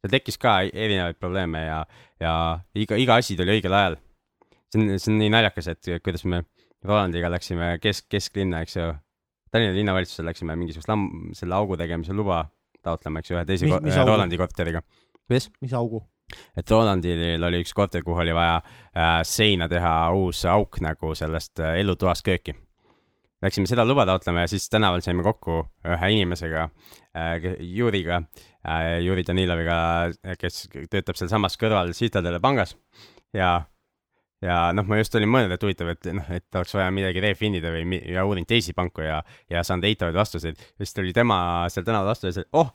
seal tekkis ka erinevaid probleeme ja, ja iga, iga asi tuli õigel ajal. see on, see on nii naljakas, et kuidas me Rolandiga läksime kesk, kesklinna, eks ju. Tallinna linnavalitsusele läksime mingisugust lamm, selle augu tegemise luba taotlema, eks ju, ühe teise Mis- mis? Rolandi korteriga. kuidas? mis augu? et Rolandil oli üks korter, kuhu oli vaja äh, seina teha uus auk nagu sellest äh, elutoast kööki. Läksime seda luba taotlema ja siis tänaval saime kokku ühe inimesega äh,, Juriga äh,, Juri Daniloviga, kes töötab sealsamas kõrval Citadele pangas ja ja noh, ma just olin mõelnud, et huvitav, et noh, et oleks vaja midagi refinida või mi- ja uurin teisi panku ja, ja saanud eitavaid vastuseid. siis tuli tema seal tänaval vastu ja ütles, et oh,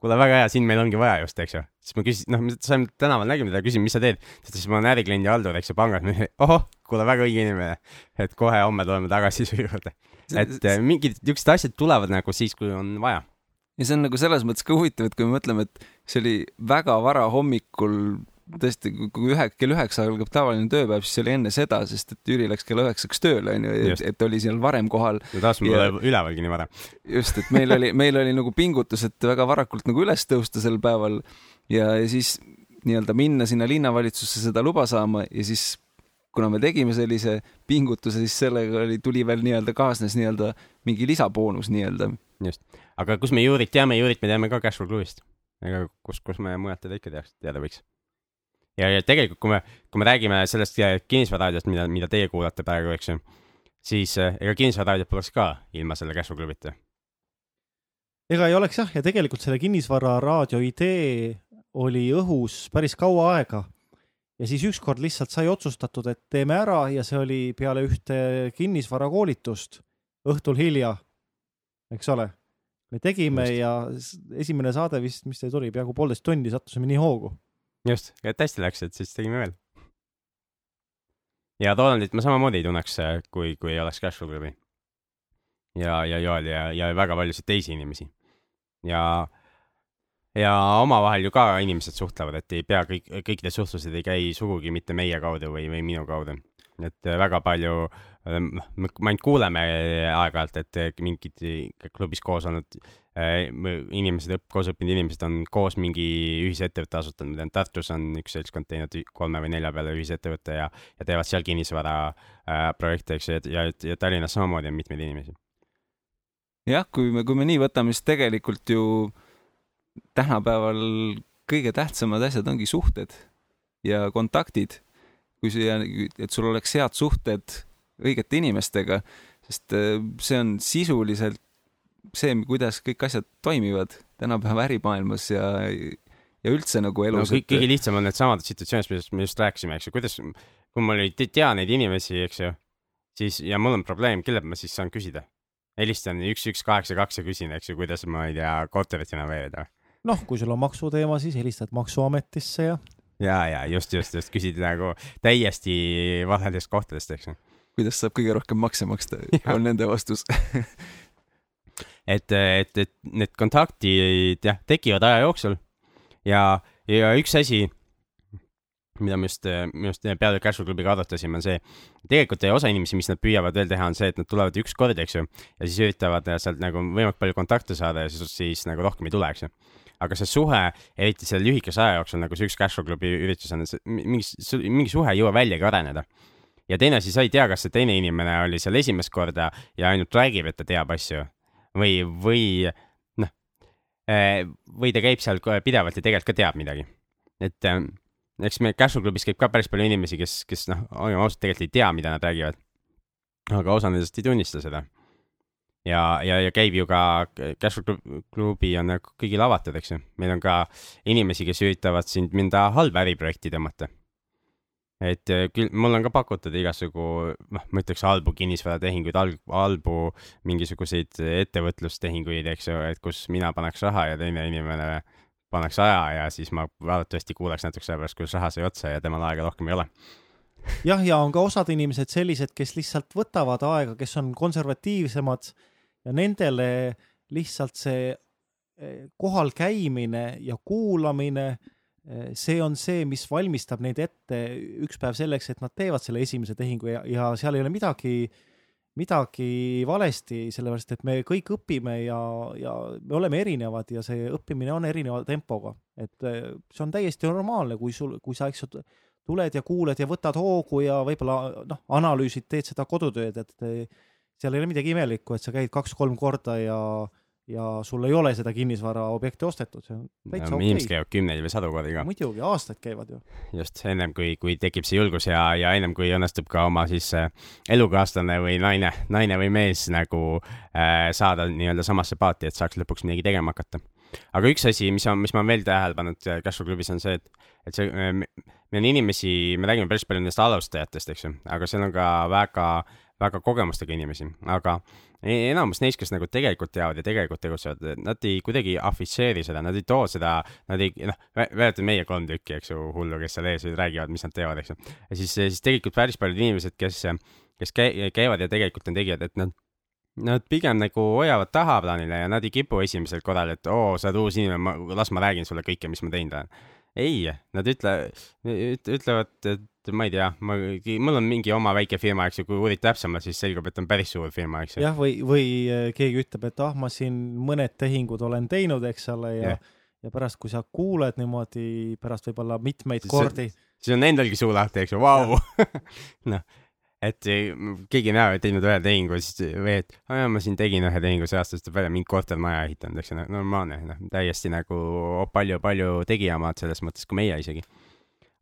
kuule, väga hea, siin meil ongi vaja just, eks ju. siis ma küsisin, noh, me saime tänaval nägime teda, küsisin, mis sa teed. ta ütles, ma olen ärikliendi haldur, eks ju, pangas. ohoh, kuule, väga õige inimene. et kohe homme tuleme tagasi su juurde. et äh, mingid niisugused asjad tulevad nagu siis, kui on vaja. ja see on nagu selles mõttes ka huvitav, et kui me mõtleme, et see oli väga vara hommikul tõesti, kui ühe, kell üheksa algab tavaline tööpäev, siis see oli enne seda, sest et Jüri läks kella üheksaks tööle, onju, et oli seal varem kohal. no taas mul ja... ülevalgi nii vara. just, et meil oli, meil oli nagu pingutus, et väga varakult nagu üles tõusta sel päeval ja, ja siis nii-öelda minna sinna linnavalitsusse seda luba saama ja siis kuna me tegime sellise pingutuse, siis sellega oli, tuli veel nii-öelda kaasnes nii-öelda mingi lisaboonus nii-öelda. just, aga kus me Jurit teame, Jurit me teame ka Cashflow Crew'ist. ega kus, kus me mujalt teda ikka teaks, teada võiks ja, ja tegelikult, kui me, kui me räägime sellest kinnisvararaadiost, mida, mida teie kuulate praegu, eks ju, siis eh, ega kinnisvararaadiot poleks ka ilma selle Cashflow klubita. ega ei oleks jah, ja tegelikult selle kinnisvararaadio idee oli õhus päris kaua aega. ja siis ükskord lihtsalt sai otsustatud, et teeme ära ja see oli peale ühte kinnisvarakoolitust õhtul hilja, eks ole. me tegime Just. ja esimene saade vist, mis see tuli, peaaegu poolteist tundi sattusime nii hoogu just, et hästi läks, et siis tegime veel. ja Rolandit ma samamoodi ei tunneks, äh, kui, kui ei oleks Cashflow klubi. ja, ja Joel ja, ja väga paljusid teisi inimesi. ja, ja omavahel ju ka inimesed suhtlevad, et ei pea kõik, kõik need suhtlused ei käi sugugi mitte meie kaudu või, või minu kaudu. et äh, väga palju, noh, me ainult kuuleme aeg-ajalt, et mingid klubis koos olnud Äh, inimesed, koos õppinud inimesed on koos mingi ühisettevõtte asutanud, tean, Tartus on üks seltskond teinud kolme või nelja peale ühisettevõtte ja, ja teevad seal kinnisvara äh, eks ju, ja, ja Tallinnas samamoodi on mitmeid inimesi. jah, kui me, kui me nii võtame, siis tegelikult ju tänapäeval kõige tähtsamad asjad ongi suhted ja kontaktid. kui siia, et sul oleks head suhted õigete inimestega, sest äh, see on sisuliselt see, kuidas kõik asjad toimivad tänapäeva ärimaailmas ja, ja üldse nagu elus no,. kõige lihtsam on needsamad situatsioonid, millest me just rääkisime, eks ju, kuidas, kui ma ei tea neid inimesi, eks ju, siis ja mul on probleem, kellelt ma siis saan küsida? helistan üks, üks, kaheksa, kaks ja küsin, eks ju, kuidas ma ei tea, korterit renoveerida. noh, kui sul on maksuteema, siis helistad Maksuametisse ja. ja, ja just, just, just küsid nagu täiesti valedest kohtadest, eks ju. kuidas saab kõige rohkem makse maksta, on nende vastus et, et, et need kontaktid jah, tekivad aja jooksul. Ja, ja üks asi, mida me just, me just peale Casual klubiga arutasime, on see, tegelikult osa inimesi, mis nad püüavad veel teha, on see, et nad tulevad üks kord, eks ju, ja siis üritavad sealt nagu võimalikult palju kontakte saada ja siis, siis nagu rohkem ei tule, eks ju. Aga see suhe, eriti selle lühikese aja jooksul, nagu see üks Casual klubi üritus on, mingi, mingi suhe ei jõua väljagi areneda. Ja teine asi, sa ei tea, kas see teine inimene oli seal esimest korda ja ainult räägib, et ta teab asju või, või noh, eh, või ta käib seal pidevalt ja tegelikult ka teab midagi. et eh, eks meil Casual klubis käib ka päris palju inimesi, kes, kes noh, olgem ausad, tegelikult ei tea, mida nad räägivad. aga osa nendest ei tunnista seda. ja, ja, ja käib ju ka, Casual klubi on kõigile avatud, eks ju. meil on ka inimesi, kes üritavad sind mõnda halba äriprojekti tõmmata et äh, küll mul on ka pakutud igasugu, noh, ma ütleks halbu kinnisvaratehinguid, halbu mingisuguseid ettevõtlustehinguid, eks ju, et kus mina paneks raha ja teine inimene paneks aja ja siis ma arvatavasti kuuleks natuke selle pärast, kuidas raha sai otsa ja temal aega rohkem ei ole. Jah, ja on ka osad inimesed sellised, kes lihtsalt võtavad aega, kes on konservatiivsemad ja nendele lihtsalt see eh, kohal käimine ja kuulamine see on see, mis valmistab neid ette üks päev selleks, et nad teevad selle esimese tehingu ja, ja seal ei ole midagi, midagi valesti, sellepärast et me kõik õpime ja, ja me oleme erinevad ja see õppimine on erineva tempoga. et eh, see on täiesti normaalne, kui sul, kui sa, eks ju, tuled ja kuuled ja võtad hoogu ja võib-olla noh, analüüsid, teed seda kodutööd, et eh, seal ei ole midagi imelikku, et sa käid kaks-kolm korda ja ja sul ei ole seda kinnisvaraobjekti ostetud, see on täitsa no, okei inimesed käivad kümneid või sadu kordi ka. muidugi, aastaid käivad ju. just ennem kui, kui tekib see julgus ja, ja ennem kui õnnestub ka oma siis äh, elukaaslane või naine, naine või mees nagu äh, saada nii-öelda samasse paati, et saaks lõpuks midagi tegema hakata. aga üks asi, mis on, mis ma olen veel tähele pannud äh, Cashflow klubis on see, et, et see äh,, meil on inimesi, me räägime päris palju nendest alustajatest, eks ju, aga seal on ka väga, väga kogemustega inimesi, aga e- enamus neist, kes nagu tegelikult teavad ja tegelikult tegutsevad, nad ei kuidagi afišeeri seda, nad ei too seda, nad ei, noh, mäletad meie kolm tükki, eks ju, hullu, kes seal ees räägivad, mis nad teevad, eks ju. ja siis, siis tegelikult päris paljud inimesed, kes, kes käi- käivad ja tegelikult on tegijad, et nad Nad pigem nagu hoiavad tahaplaanile ja nad ei kipu esimesel korral, et oo, sa oled uus inimene, las ma räägin sulle kõike, mis ma teinud olen. ei, nad ütle, ütlevad, et ma ei tea, ma, mul on mingi oma väike firma, eks ju, kui uurid täpsemalt, siis selgub, et on päris suur firma, eks ju. jah, või, või äh, keegi ütleb, et ah, ma siin mõned tehingud olen teinud, eks ole, ja Jah. ja pärast, kui sa kuuled niimoodi pärast võib-olla mitmeid kordi, siis on endalgi suu lahti, eks ju, vau. noh, et keegi ei näe, et teinud ühe tehingu, siis või et aa jaa, ma siin tegin ühe tehingu, see aasta tuleb välja, mingi kortermaja ehitanud, eks ju, normaalne, noh, täiesti nagu palju-palju tegijamaad selles mõttes kui meie isegi.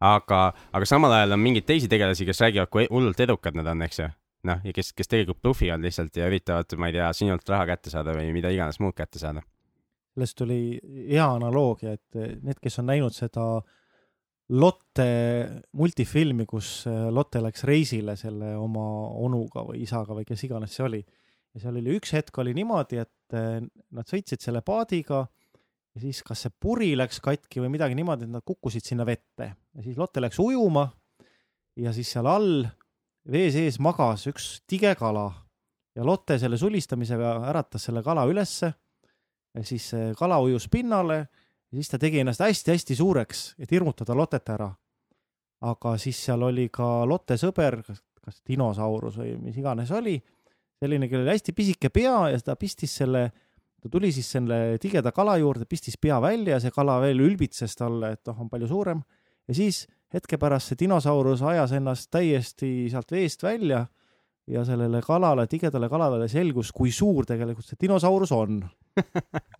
aga, aga samal ajal on mingeid teisi tegelasi, kes räägivad, kui hullult edukad nad on, eks ju. noh, ja kes, kes tegelikult blufivad lihtsalt ja üritavad, ma ei tea, sinult raha kätte saada või mida iganes muud kätte saada. sellest tuli hea analoogia, et need, kes on näinud seda Lotte multifilmi, kus eh, Lotte läks reisile selle oma onuga või isaga või kes iganes see oli. ja seal oli üks hetk oli niimoodi, et eh, nad sõitsid selle paadiga ja siis kas see puri läks katki või midagi niimoodi, et nad kukkusid sinna vette ja siis Lotte läks ujuma ja siis seal all vee sees magas üks tige kala ja Lotte selle sulistamisega äratas selle kala ülesse ja siis kala ujus pinnale ja siis ta tegi ennast hästi-hästi suureks, et hirmutada Lottet ära. aga siis seal oli ka Lotte sõber, kas, kas dinosaurus või mis iganes oli, selline, kellel oli hästi pisike pea ja ta pistis selle, ta tuli siis selle tigeda kala juurde, pistis pea välja ja see kala veel ülbitses talle, et noh, on palju suurem. ja siis hetke pärast see dinosaurus ajas ennast täiesti sealt veest välja ja sellele kalale, tigedale kalale selgus, kui suur tegelikult see dinosaurus on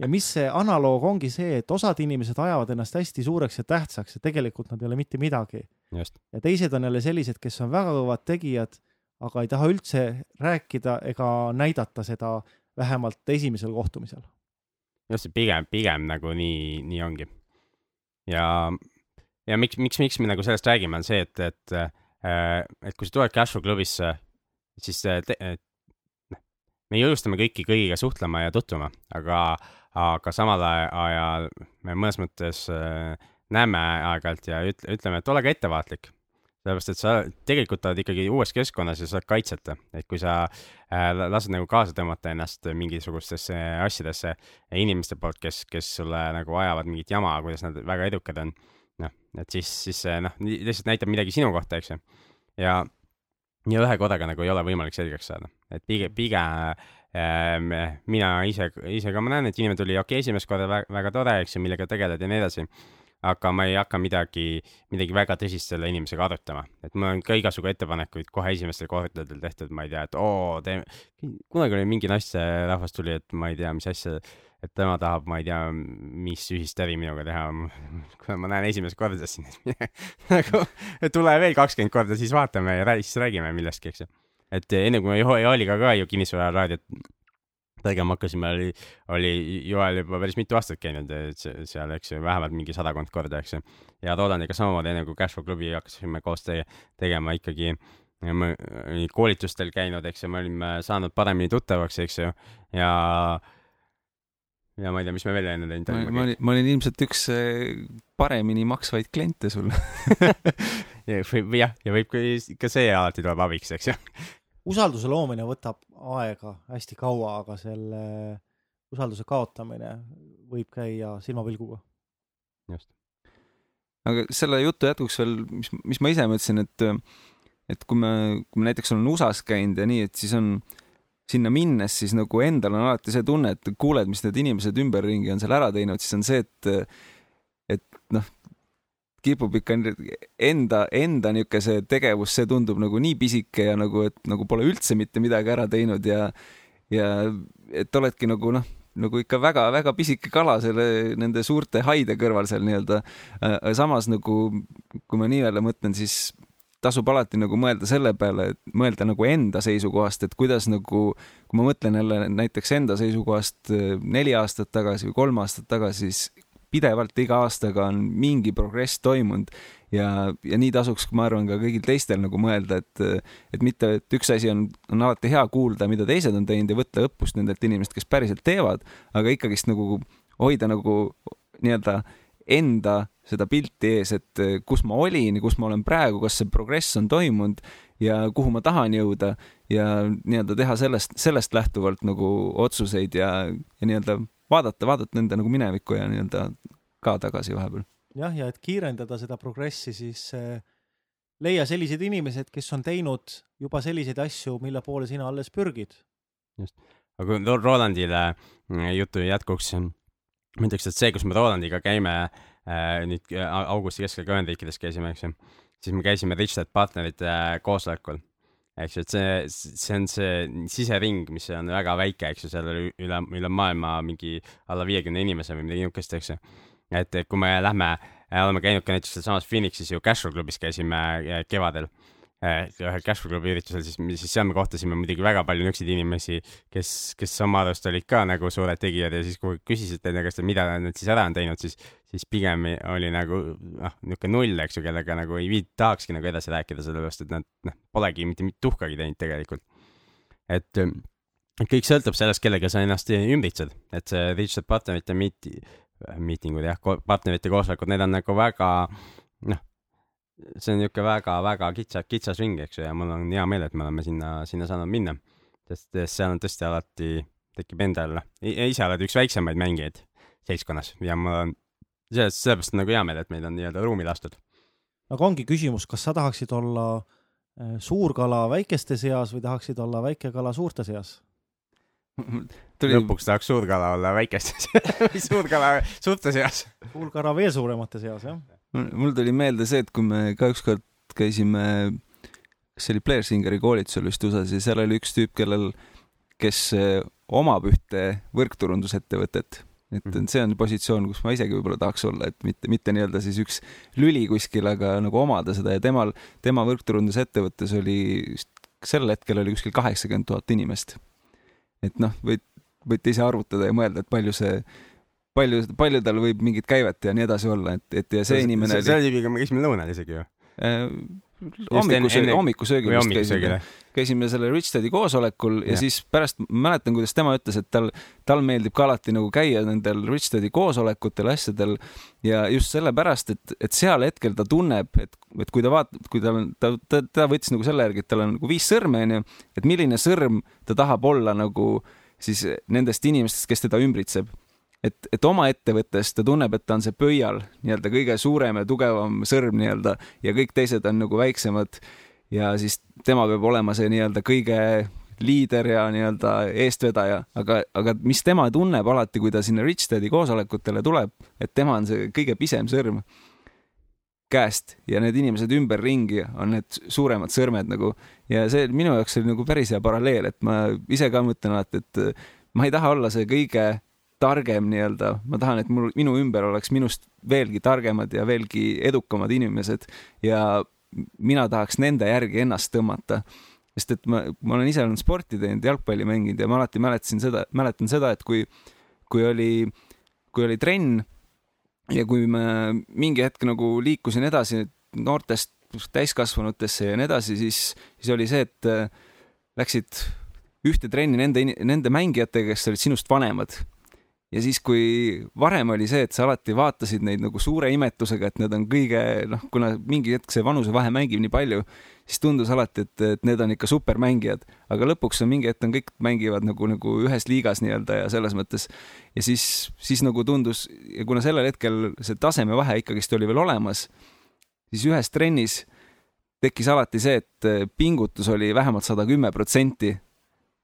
ja mis see analoog ongi see, et osad inimesed ajavad ennast hästi suureks ja tähtsaks ja tegelikult nad ei ole mitte midagi. ja teised on jälle sellised, kes on väga kõvad tegijad, aga ei taha üldse rääkida ega näidata seda vähemalt esimesel kohtumisel. just, pigem, pigem nagu nii, nii ongi. ja, ja miks, miks, miks me nagu sellest räägime, on see, et, et, et kui sa tuled Cashflow klubisse, siis äh, te, me julgustame kõiki kõigiga suhtlema ja tutvuma, aga, aga samal ajal me mõnes mõttes äh, näeme aeg-ajalt ja ütle, ütleme, et ole ka ettevaatlik. sellepärast, et sa tegelikult oled ikkagi uues keskkonnas ja sa oled kaitseta, et kui sa äh, lased nagu kaasa tõmmata ennast mingisugustesse asjadesse inimeste poolt, kes, kes sulle nagu ajavad mingit jama, kuidas nad väga edukad on, noh, et siis, siis see noh, lihtsalt näitab midagi sinu kohta, eks ju. ja, ja ühe korraga nagu ei ole võimalik selgeks saada, et pigem, pigem ähm, mina ise, ise ka ma näen, et inimene tuli, okei okay,, esimest korda väga, väga tore, eks ju, millega tegeled ja nii edasi. Aga ma ei hakka midagi, midagi väga tõsist selle inimesega arutama, et mul on ka igasugu ettepanekuid kohe esimestel kordadel tehtud, ma ei tea, et oo, teeme, kunagi oli mingi naisterahvas tuli, et ma ei tea, mis asja, et tema tahab, ma ei tea, mis ühist äri minuga teha. kuna ma näen esimest korda siin, nagu tule veel kakskümmend korda, siis vaatame ja siis räägime millestki, eks ju. et enne kui me Joeliga ka ju kinnisvararaadiot tegema hakkasime, oli, oli Joel juba päris mitu aastat käinud seal, eks ju, vähemalt mingi sadakond korda, eks ju. ja Rolandiga samamoodi, enne kui Cashflow klubi hakkasime koos te tegema ikkagi koolitustel käinud, eks ju, me olime saanud paremini tuttavaks, eks ju, ja ja ma ei tea, mis me veel enne teinud oleme. ma olin, ma olin ilmselt üks paremini maksvaid kliente sul ja, või jah, ja võib ka, ka see alati tuleb abiks, eks ju usalduse loomine võtab aega hästi kaua, aga selle usalduse kaotamine võib käia silmapilguga. just. aga selle jutu jätkuks veel, mis, mis ma ise mõtlesin, et et kui me, kui me näiteks olen USA-s käinud ja nii, et siis on sinna minnes siis nagu endal on alati see tunne, et kuuled, mis need inimesed ümberringi on seal ära teinud, siis on see, et et noh, kipub ikka enda, enda niisugune see tegevus, see tundub nagu nii pisike ja nagu, et nagu pole üldse mitte midagi ära teinud ja ja et oledki nagu noh, nagu ikka väga-väga pisike kala selle, nende suurte haide kõrval seal nii-öelda. samas nagu, kui ma nii-öelda mõtlen, siis tasub alati nagu mõelda selle peale, et mõelda nagu enda seisukohast, et kuidas nagu, kui ma mõtlen jälle näiteks enda seisukohast äh, neli aastat tagasi või kolm aastat tagasi, siis pidevalt iga aastaga on mingi progress toimunud. Ja, ja nii tasuks, ma arvan, ka kõigil teistel nagu mõelda, et, et mitte, et üks asi on, on alati hea kuulda, mida teised on teinud ja võtta õppust nendelt inimestelt, kes päriselt teevad, aga ikkagist nagu hoida nagu nii-öelda enda seda pilti ees, et eh, kus ma olin ja kus ma olen praegu, kas see progress on toimunud ja kuhu ma tahan jõuda ja nii-öelda teha sellest, sellest lähtuvalt nagu otsuseid ja, ja nii-öelda vaadata, vaadata nende nagu minevikku ja nii-öelda ka tagasi vahepeal. jah, ja et kiirendada seda progressi, siis äh, leia sellised inimesed, kes on teinud juba selliseid asju, mille poole sina alles pürgid. just, aga Rolandile mm, jutu jätkuks, ma ütleks, et see, kus me Rolandiga käime Äh, nüüd äh, augusti keskel ka Ühendriikides käisime, eks ju, siis me käisime Richard partnerite äh, koosolekul. eks ju, et see, see on see sisering, mis on väga väike, eks ju, seal oli üle, üle maailma mingi alla viiekümne inimese või midagi niisugust, eks ju. et kui me lähme, oleme käinud ka näiteks sealsamas Phoenixis ju Casual klubis käisime kevadel Äh, ühel Cashflow klubi üritusel, siis, siis seal me kohtasime muidugi väga palju niisuguseid inimesi, kes, kes oma arust olid ka nagu suured tegijad ja siis, kui küsisite nende käest, et mida nad siis ära on teinud, siis, siis pigem oli nagu noh, niisugune null, eks ju, kellega nagu ei viit-, tahakski nagu edasi rääkida, sellepärast et nad noh, polegi mitte, mitte tuhkagi teinud tegelikult. et kõik sõltub sellest, kellega sa ennast ümbritsed, et see Richard partnerite miiti-, miitingud jah, partnerite koosolekud, need on nagu väga noh see on niisugune väga-väga kitsas, kitsas ring, eks ju, ja mul on hea meel, et me oleme sinna, sinna saanud minna. sest seal on tõesti alati, tekib endal, ise oled üks väiksemaid mängijaid seltskonnas ja mul on sellest, sellepärast on nagu hea meel, et meil on nii-öelda ruumi lastud. aga ongi küsimus, kas sa tahaksid olla äh, suur kala väikeste seas või tahaksid olla väike kala suurte seas? Tuli... lõpuks tahaks suur kala olla väikestes või suur kala suurte seas. suur kala veel suuremate seas, jah mul tuli meelde see, et kui me ka ükskord käisime, kas see oli Blair Singeri koolitusel vist USA-s ja seal oli üks tüüp, kellel, kes eh, omab ühte võrkturundusettevõtet et mhm. see on positsioon, kus ma isegi võib-olla tahaks olla, et mitte, mitte nii-öelda siis üks lüli kuskil, aga nagu omada seda ja temal, tema võrkturundusettevõttes oli, sel hetkel oli kuskil kaheksakümmend tuhat inimest. et noh, võid, võite ise arvutada ja mõelda, et palju see palju, palju tal võib mingit käivet ja nii edasi olla, et, et ja see inimene see, selle tüübiga me käisime lõunal isegi ju. Äh, hommikusöögil, hommikusöögil vist käisime, käisime sellel Rich Daddy koosolekul ja, ja siis pärast mäletan, kuidas tema ütles, et tal, tal meeldib ka alati nagu käia nendel Rich Daddy koosolekutel, asjadel ja just sellepärast, et, et seal hetkel ta tunneb, et, et kui ta vaatab, kui tal on, ta, ta, ta võttis nagu selle järgi, et tal on nagu viis sõrme, onju, et milline sõrm ta tahab olla nagu siis nendest inimestest, kes teda ümbritseb et, et oma ettevõttes ta tunneb, et ta on see pöial nii-öelda kõige suurem ja tugevam sõrm nii-öelda ja kõik teised on nagu väiksemad. ja siis tema peab olema see nii-öelda kõige liider ja nii-öelda eestvedaja, aga, aga mis tema tunneb alati, kui ta sinna Rich Daddy koosolekutele tuleb, et tema on see kõige pisem sõrm käest ja need inimesed ümberringi on need suuremad sõrmed nagu ja see minu jaoks oli nagu päris hea paralleel, et ma ise ka mõtlen alati, et ma ei taha olla see kõige targem nii-öelda, ma tahan, et mul, minu ümber oleks minust veelgi targemad ja veelgi edukamad inimesed ja mina tahaks nende järgi ennast tõmmata. sest et ma, ma olen ise olnud sporti teinud, jalgpalli mänginud ja ma alati mäletasin seda, mäletan seda, et kui, kui oli, kui oli trenn ja kui me mingi hetk nagu liikusin edasi noortest täiskasvanutesse ja nii edasi, siis, siis oli see, et äh, läksid ühte trenni nende, nende mängijatega, kes olid sinust vanemad ja siis, kui varem oli see, et sa alati vaatasid neid nagu suure imetlusega, et need on kõige noh, kuna mingi hetk see vanusevahe mängib nii palju, siis tundus alati, et, et need on ikka supermängijad, aga lõpuks on mingi hetk on kõik mängivad nagu, nagu ühes liigas nii-öelda ja selles mõttes ja siis, siis nagu tundus ja kuna sellel hetkel see tasemevahe ikkagist oli veel olemas, siis ühes trennis tekkis alati see, et pingutus oli vähemalt sada kümme protsenti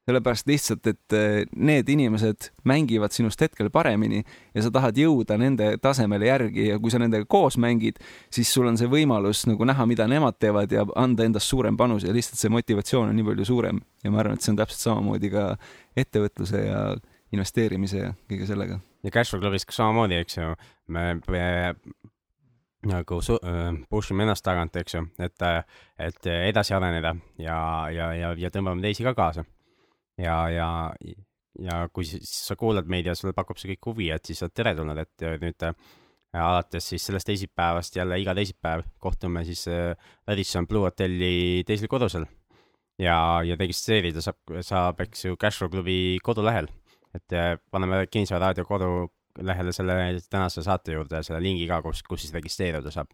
sellepärast lihtsalt, et eh, need inimesed mängivad sinust hetkel paremini ja sa tahad jõuda nende tasemele järgi ja kui sa nendega koos mängid, siis sul on see võimalus nagu näha, mida nemad teevad ja anda endast suurem panus ja lihtsalt see motivatsioon on nii palju suurem ja ma arvan, et see on täpselt samamoodi ka ettevõtluse ja, investeerimise ja kõige sellega. ja Cashflow klubis ka samamoodi, eks ju, me, me nagu su- äh,, push ime ennast tagant, eks ju, et, et edasi areneda ja, ja, ja, ja tõmbame teisi ka kaasa. Ja, ja, ja kui siis sa kuulad meid ja sulle pakub see kõik huvi, et siis oled teretulnud, et nüüd äh, alates siis sellest teisipäevast jälle iga teisipäev kohtume siis äh, Radisson Blue hotelli teisel korrusel. ja, ja registreerida saab, saab, eks ju, Cashflow klubi kodulehel. et äh, paneme Kinnisvara raadio kodulehele selle tänase saate juurde selle lingi ka, kus, kus siis registreeruda saab.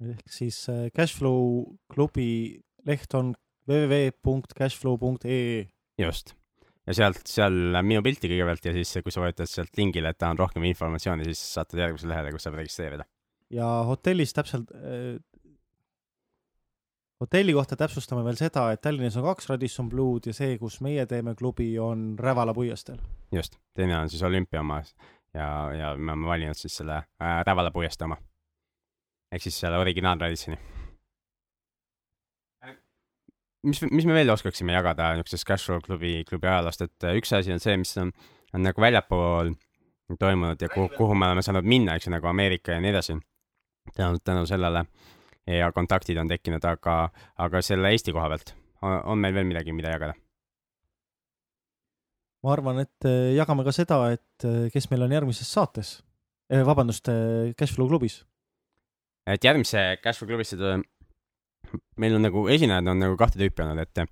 ehk siis äh, Cashflow klubi leht on www.cashflow.ee. just ja sealt, seal läheb minu pilti kõigepealt ja siis, kui sa vajutad sealt lingile, et tahan rohkem informatsiooni, siis saad järgmisele lehele, kus saab registreerida. ja hotellis täpselt äh,, hotelli kohta täpsustame veel seda, et Tallinnas on kaks Radisson Blued ja see, kus meie teeme klubi, on Rävala puiesteel. just, teine on siis olümpia oma ja, ja me oleme valinud siis selle äh, Rävala puiestee oma. ehk siis selle originaaltraditsiooni mis, mis me veel oskaksime jagada niisugusest Cashflow klubi, klubi ajaloost, et äh, üks asi on see, mis on, on nagu väljapool toimunud ja kuhu, kuhu me oleme saanud minna, eks ju, nagu Ameerika ja nii edasi. tänu, tänu sellele ja kontaktid on tekkinud, aga, aga selle Eesti koha pealt on, on meil veel midagi, mida jagada? ma arvan, et äh, jagame ka seda, et äh, kes meil on järgmises saates, vabandust, Cashflow klubis. et järgmise Cashflow klubisse tuleb meil on nagu esinejad on nagu kahte tüüpi olnud, et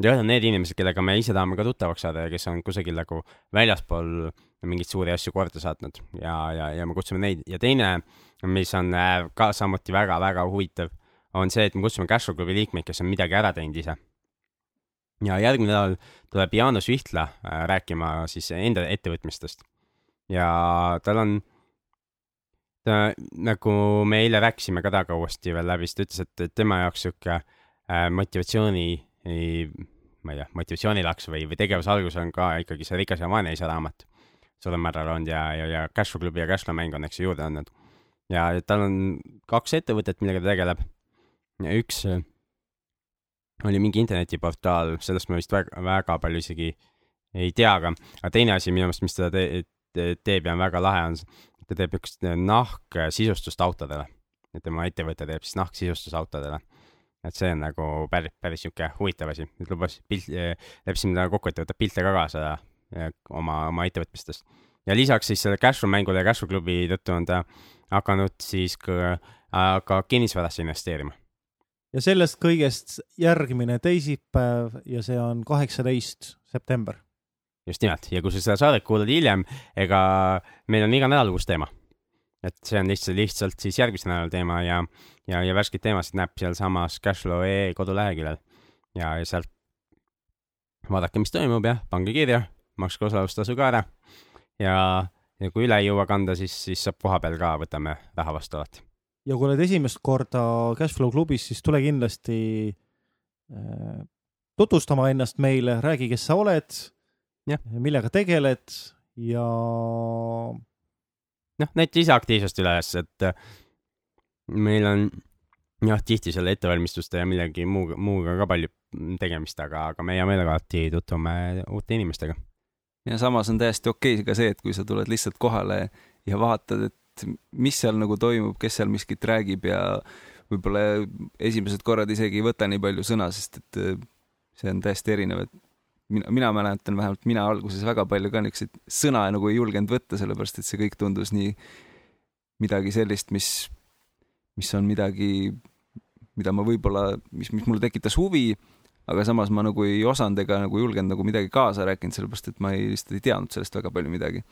ühed on need inimesed, kellega me ise tahame ka tuttavaks saada ja kes on kusagil nagu väljaspool mingeid suuri asju korda saatnud ja, ja, ja me kutsume neid ja teine, mis on äh, ka samuti väga-väga huvitav, on see, et me kutsume Cashflow klubi liikmeid, kes on midagi ära teinud ise. ja järgmine nädal tuleb Jaanus Vihtla äh, rääkima siis enda ettevõtmistest ja tal on ta nagu me eile rääkisime ka temaga uuesti veel läbi, siis ta ütles, et tema jaoks sihuke äh, motivatsiooni, ma ei tea, motivatsioonilaks või, või tegevuse algus on ka ikkagi see Rikas ja vaene isa raamat suurel määral olnud ja, ja, ja Cashflow klubi ja Cashflow mäng on, eks ju, juurde andnud. ja tal on kaks ettevõtet, millega ta tegeleb. üks äh, oli mingi internetiportaal, sellest ma vist väga, väga palju isegi ei tea, aga, aga teine asi minu meelest, mis ta te, te, teeb ja on väga lahe, on ta teeb niisugust nahksisustust autodele. et tema ettevõte teeb siis nahksisustust autodele. et see on nagu päris, päris niisugune huvitav asi, et lubas pilt, leppisime temaga kokku, et ta võtab pilte ka kaasa oma, oma ettevõtmistest. ja lisaks siis selle Cashflow mängule ja Cashflow klubi tõttu on ta hakanud siis ka, ka kinnisvarasse investeerima. ja sellest kõigest järgmine teisipäev ja see on kaheksateist september just nimelt ja kui sa seda saadet kuulad hiljem, ega meil on iga nädal uus teema. et see on lihtsalt, lihtsalt siis järgmise nädala teema ja, ja, ja värskeid teemasid näeb sealsamas Cashflow.ee koduleheküljel ja, ja sealt vaadake, mis toimub ja pange kirja, makske osalustasu ka ära. ja, ja kui üle ei jõua kanda, siis, siis saab kohapeal ka, võtame raha vastu alati. ja kui oled esimest korda Cashflow klubis, siis tule kindlasti äh, tutvustama ennast meile, räägi, kes sa oled millega tegeled ja. noh, näita ise aktiivsust üles, et äh, meil on jah, tihti selle ettevalmistuste ja millegi muu, muuga ka palju tegemist, aga, aga me hea meelega alati tutvume uute inimestega. ja samas on täiesti okei okay ka see, et kui sa tuled lihtsalt kohale ja vaatad, et mis seal nagu toimub, kes seal miskit räägib ja võib-olla esimesed korrad isegi ei võta nii palju sõna, sest et äh, see on täiesti erinev, et mina, mina mäletan vähemalt mina alguses väga palju ka niisuguseid sõna nagu ei julgenud võtta, sellepärast et see kõik tundus nii midagi sellist, mis, mis on midagi, mida ma võib-olla, mis, mis mulle tekitas huvi, aga samas ma nagu ei osanud ega nagu julgenud nagu midagi kaasa rääkinud, sellepärast et ma ei, lihtsalt ei teadnud sellest väga palju midagi.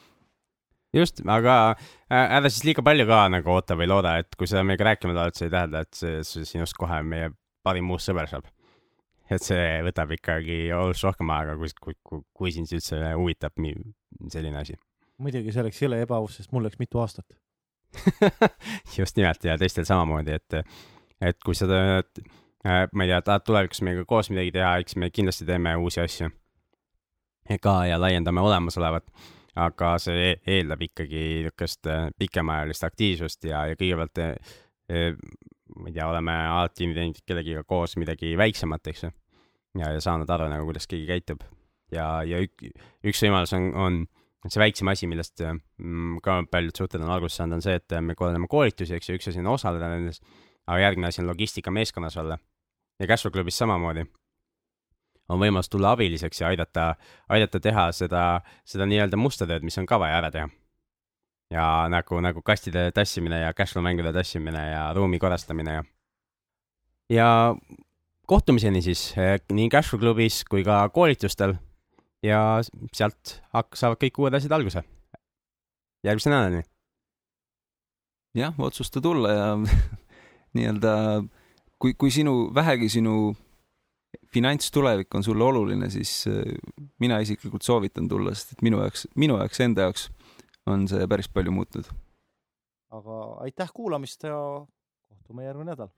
Just, aga ära siis liiga palju ka nagu oota või looda, et kui sa meiega rääkima tahad, see ei tähenda, et see, see sinust kohe meie parim uus sõber saab et see võtab ikkagi oluliselt rohkem aega, kui, kui, kui, kui sind üldse huvitab selline asi. muidugi, see oleks jõle ebaaus, sest mul läks mitu aastat. Just nimelt ja teistel samamoodi, et, et kui sa tahad, äh, ma ei tea, tahad tulevikus meiega koos midagi teha, eks me kindlasti teeme uusi asju. Ka ja laiendame olemasolevat, aga see eeldab ikkagi niisugust äh, pikemaajalist aktiivsust ja, ja kõigepealt äh, ma ei tea, oleme alati teinud kellegiga koos midagi väiksemat, eks ju. ja, ja saanud aru nagu, kuidas keegi käitub. ja, ja ük, üks võimalus on, on see väiksem asi, millest mm, ka paljud suhted on alguse saanud, on see, et me korraldame koolitusi, eks ju, üks asi on osaleda nendes, aga järgmine asi on logistika meeskonnas olla. ja Cashflow klubis samamoodi on võimalus tulla abiliseks ja aidata, aidata teha seda, seda nii-öelda musta tööd, mis on ka vaja ära teha. Ja nagu, nagu kastide tassimine ja cashflow mängude tassimine ja ruumi korrastamine ja, ja kohtumiseni siis eh, nii Cashflow klubis kui ka koolitustel ja sealt hak-, saavad kõik uued asjad alguse. järgmise nädalani. jah, otsusta tulla ja nii-öelda kui, kui sinu, vähegi sinu finantstulevik on sulle oluline, siis äh, mina isiklikult soovitan tulla, sest et minu jaoks, minu jaoks, enda jaoks on see päris palju muutnud. aga aitäh kuulamist ja kohtume järgmine nädal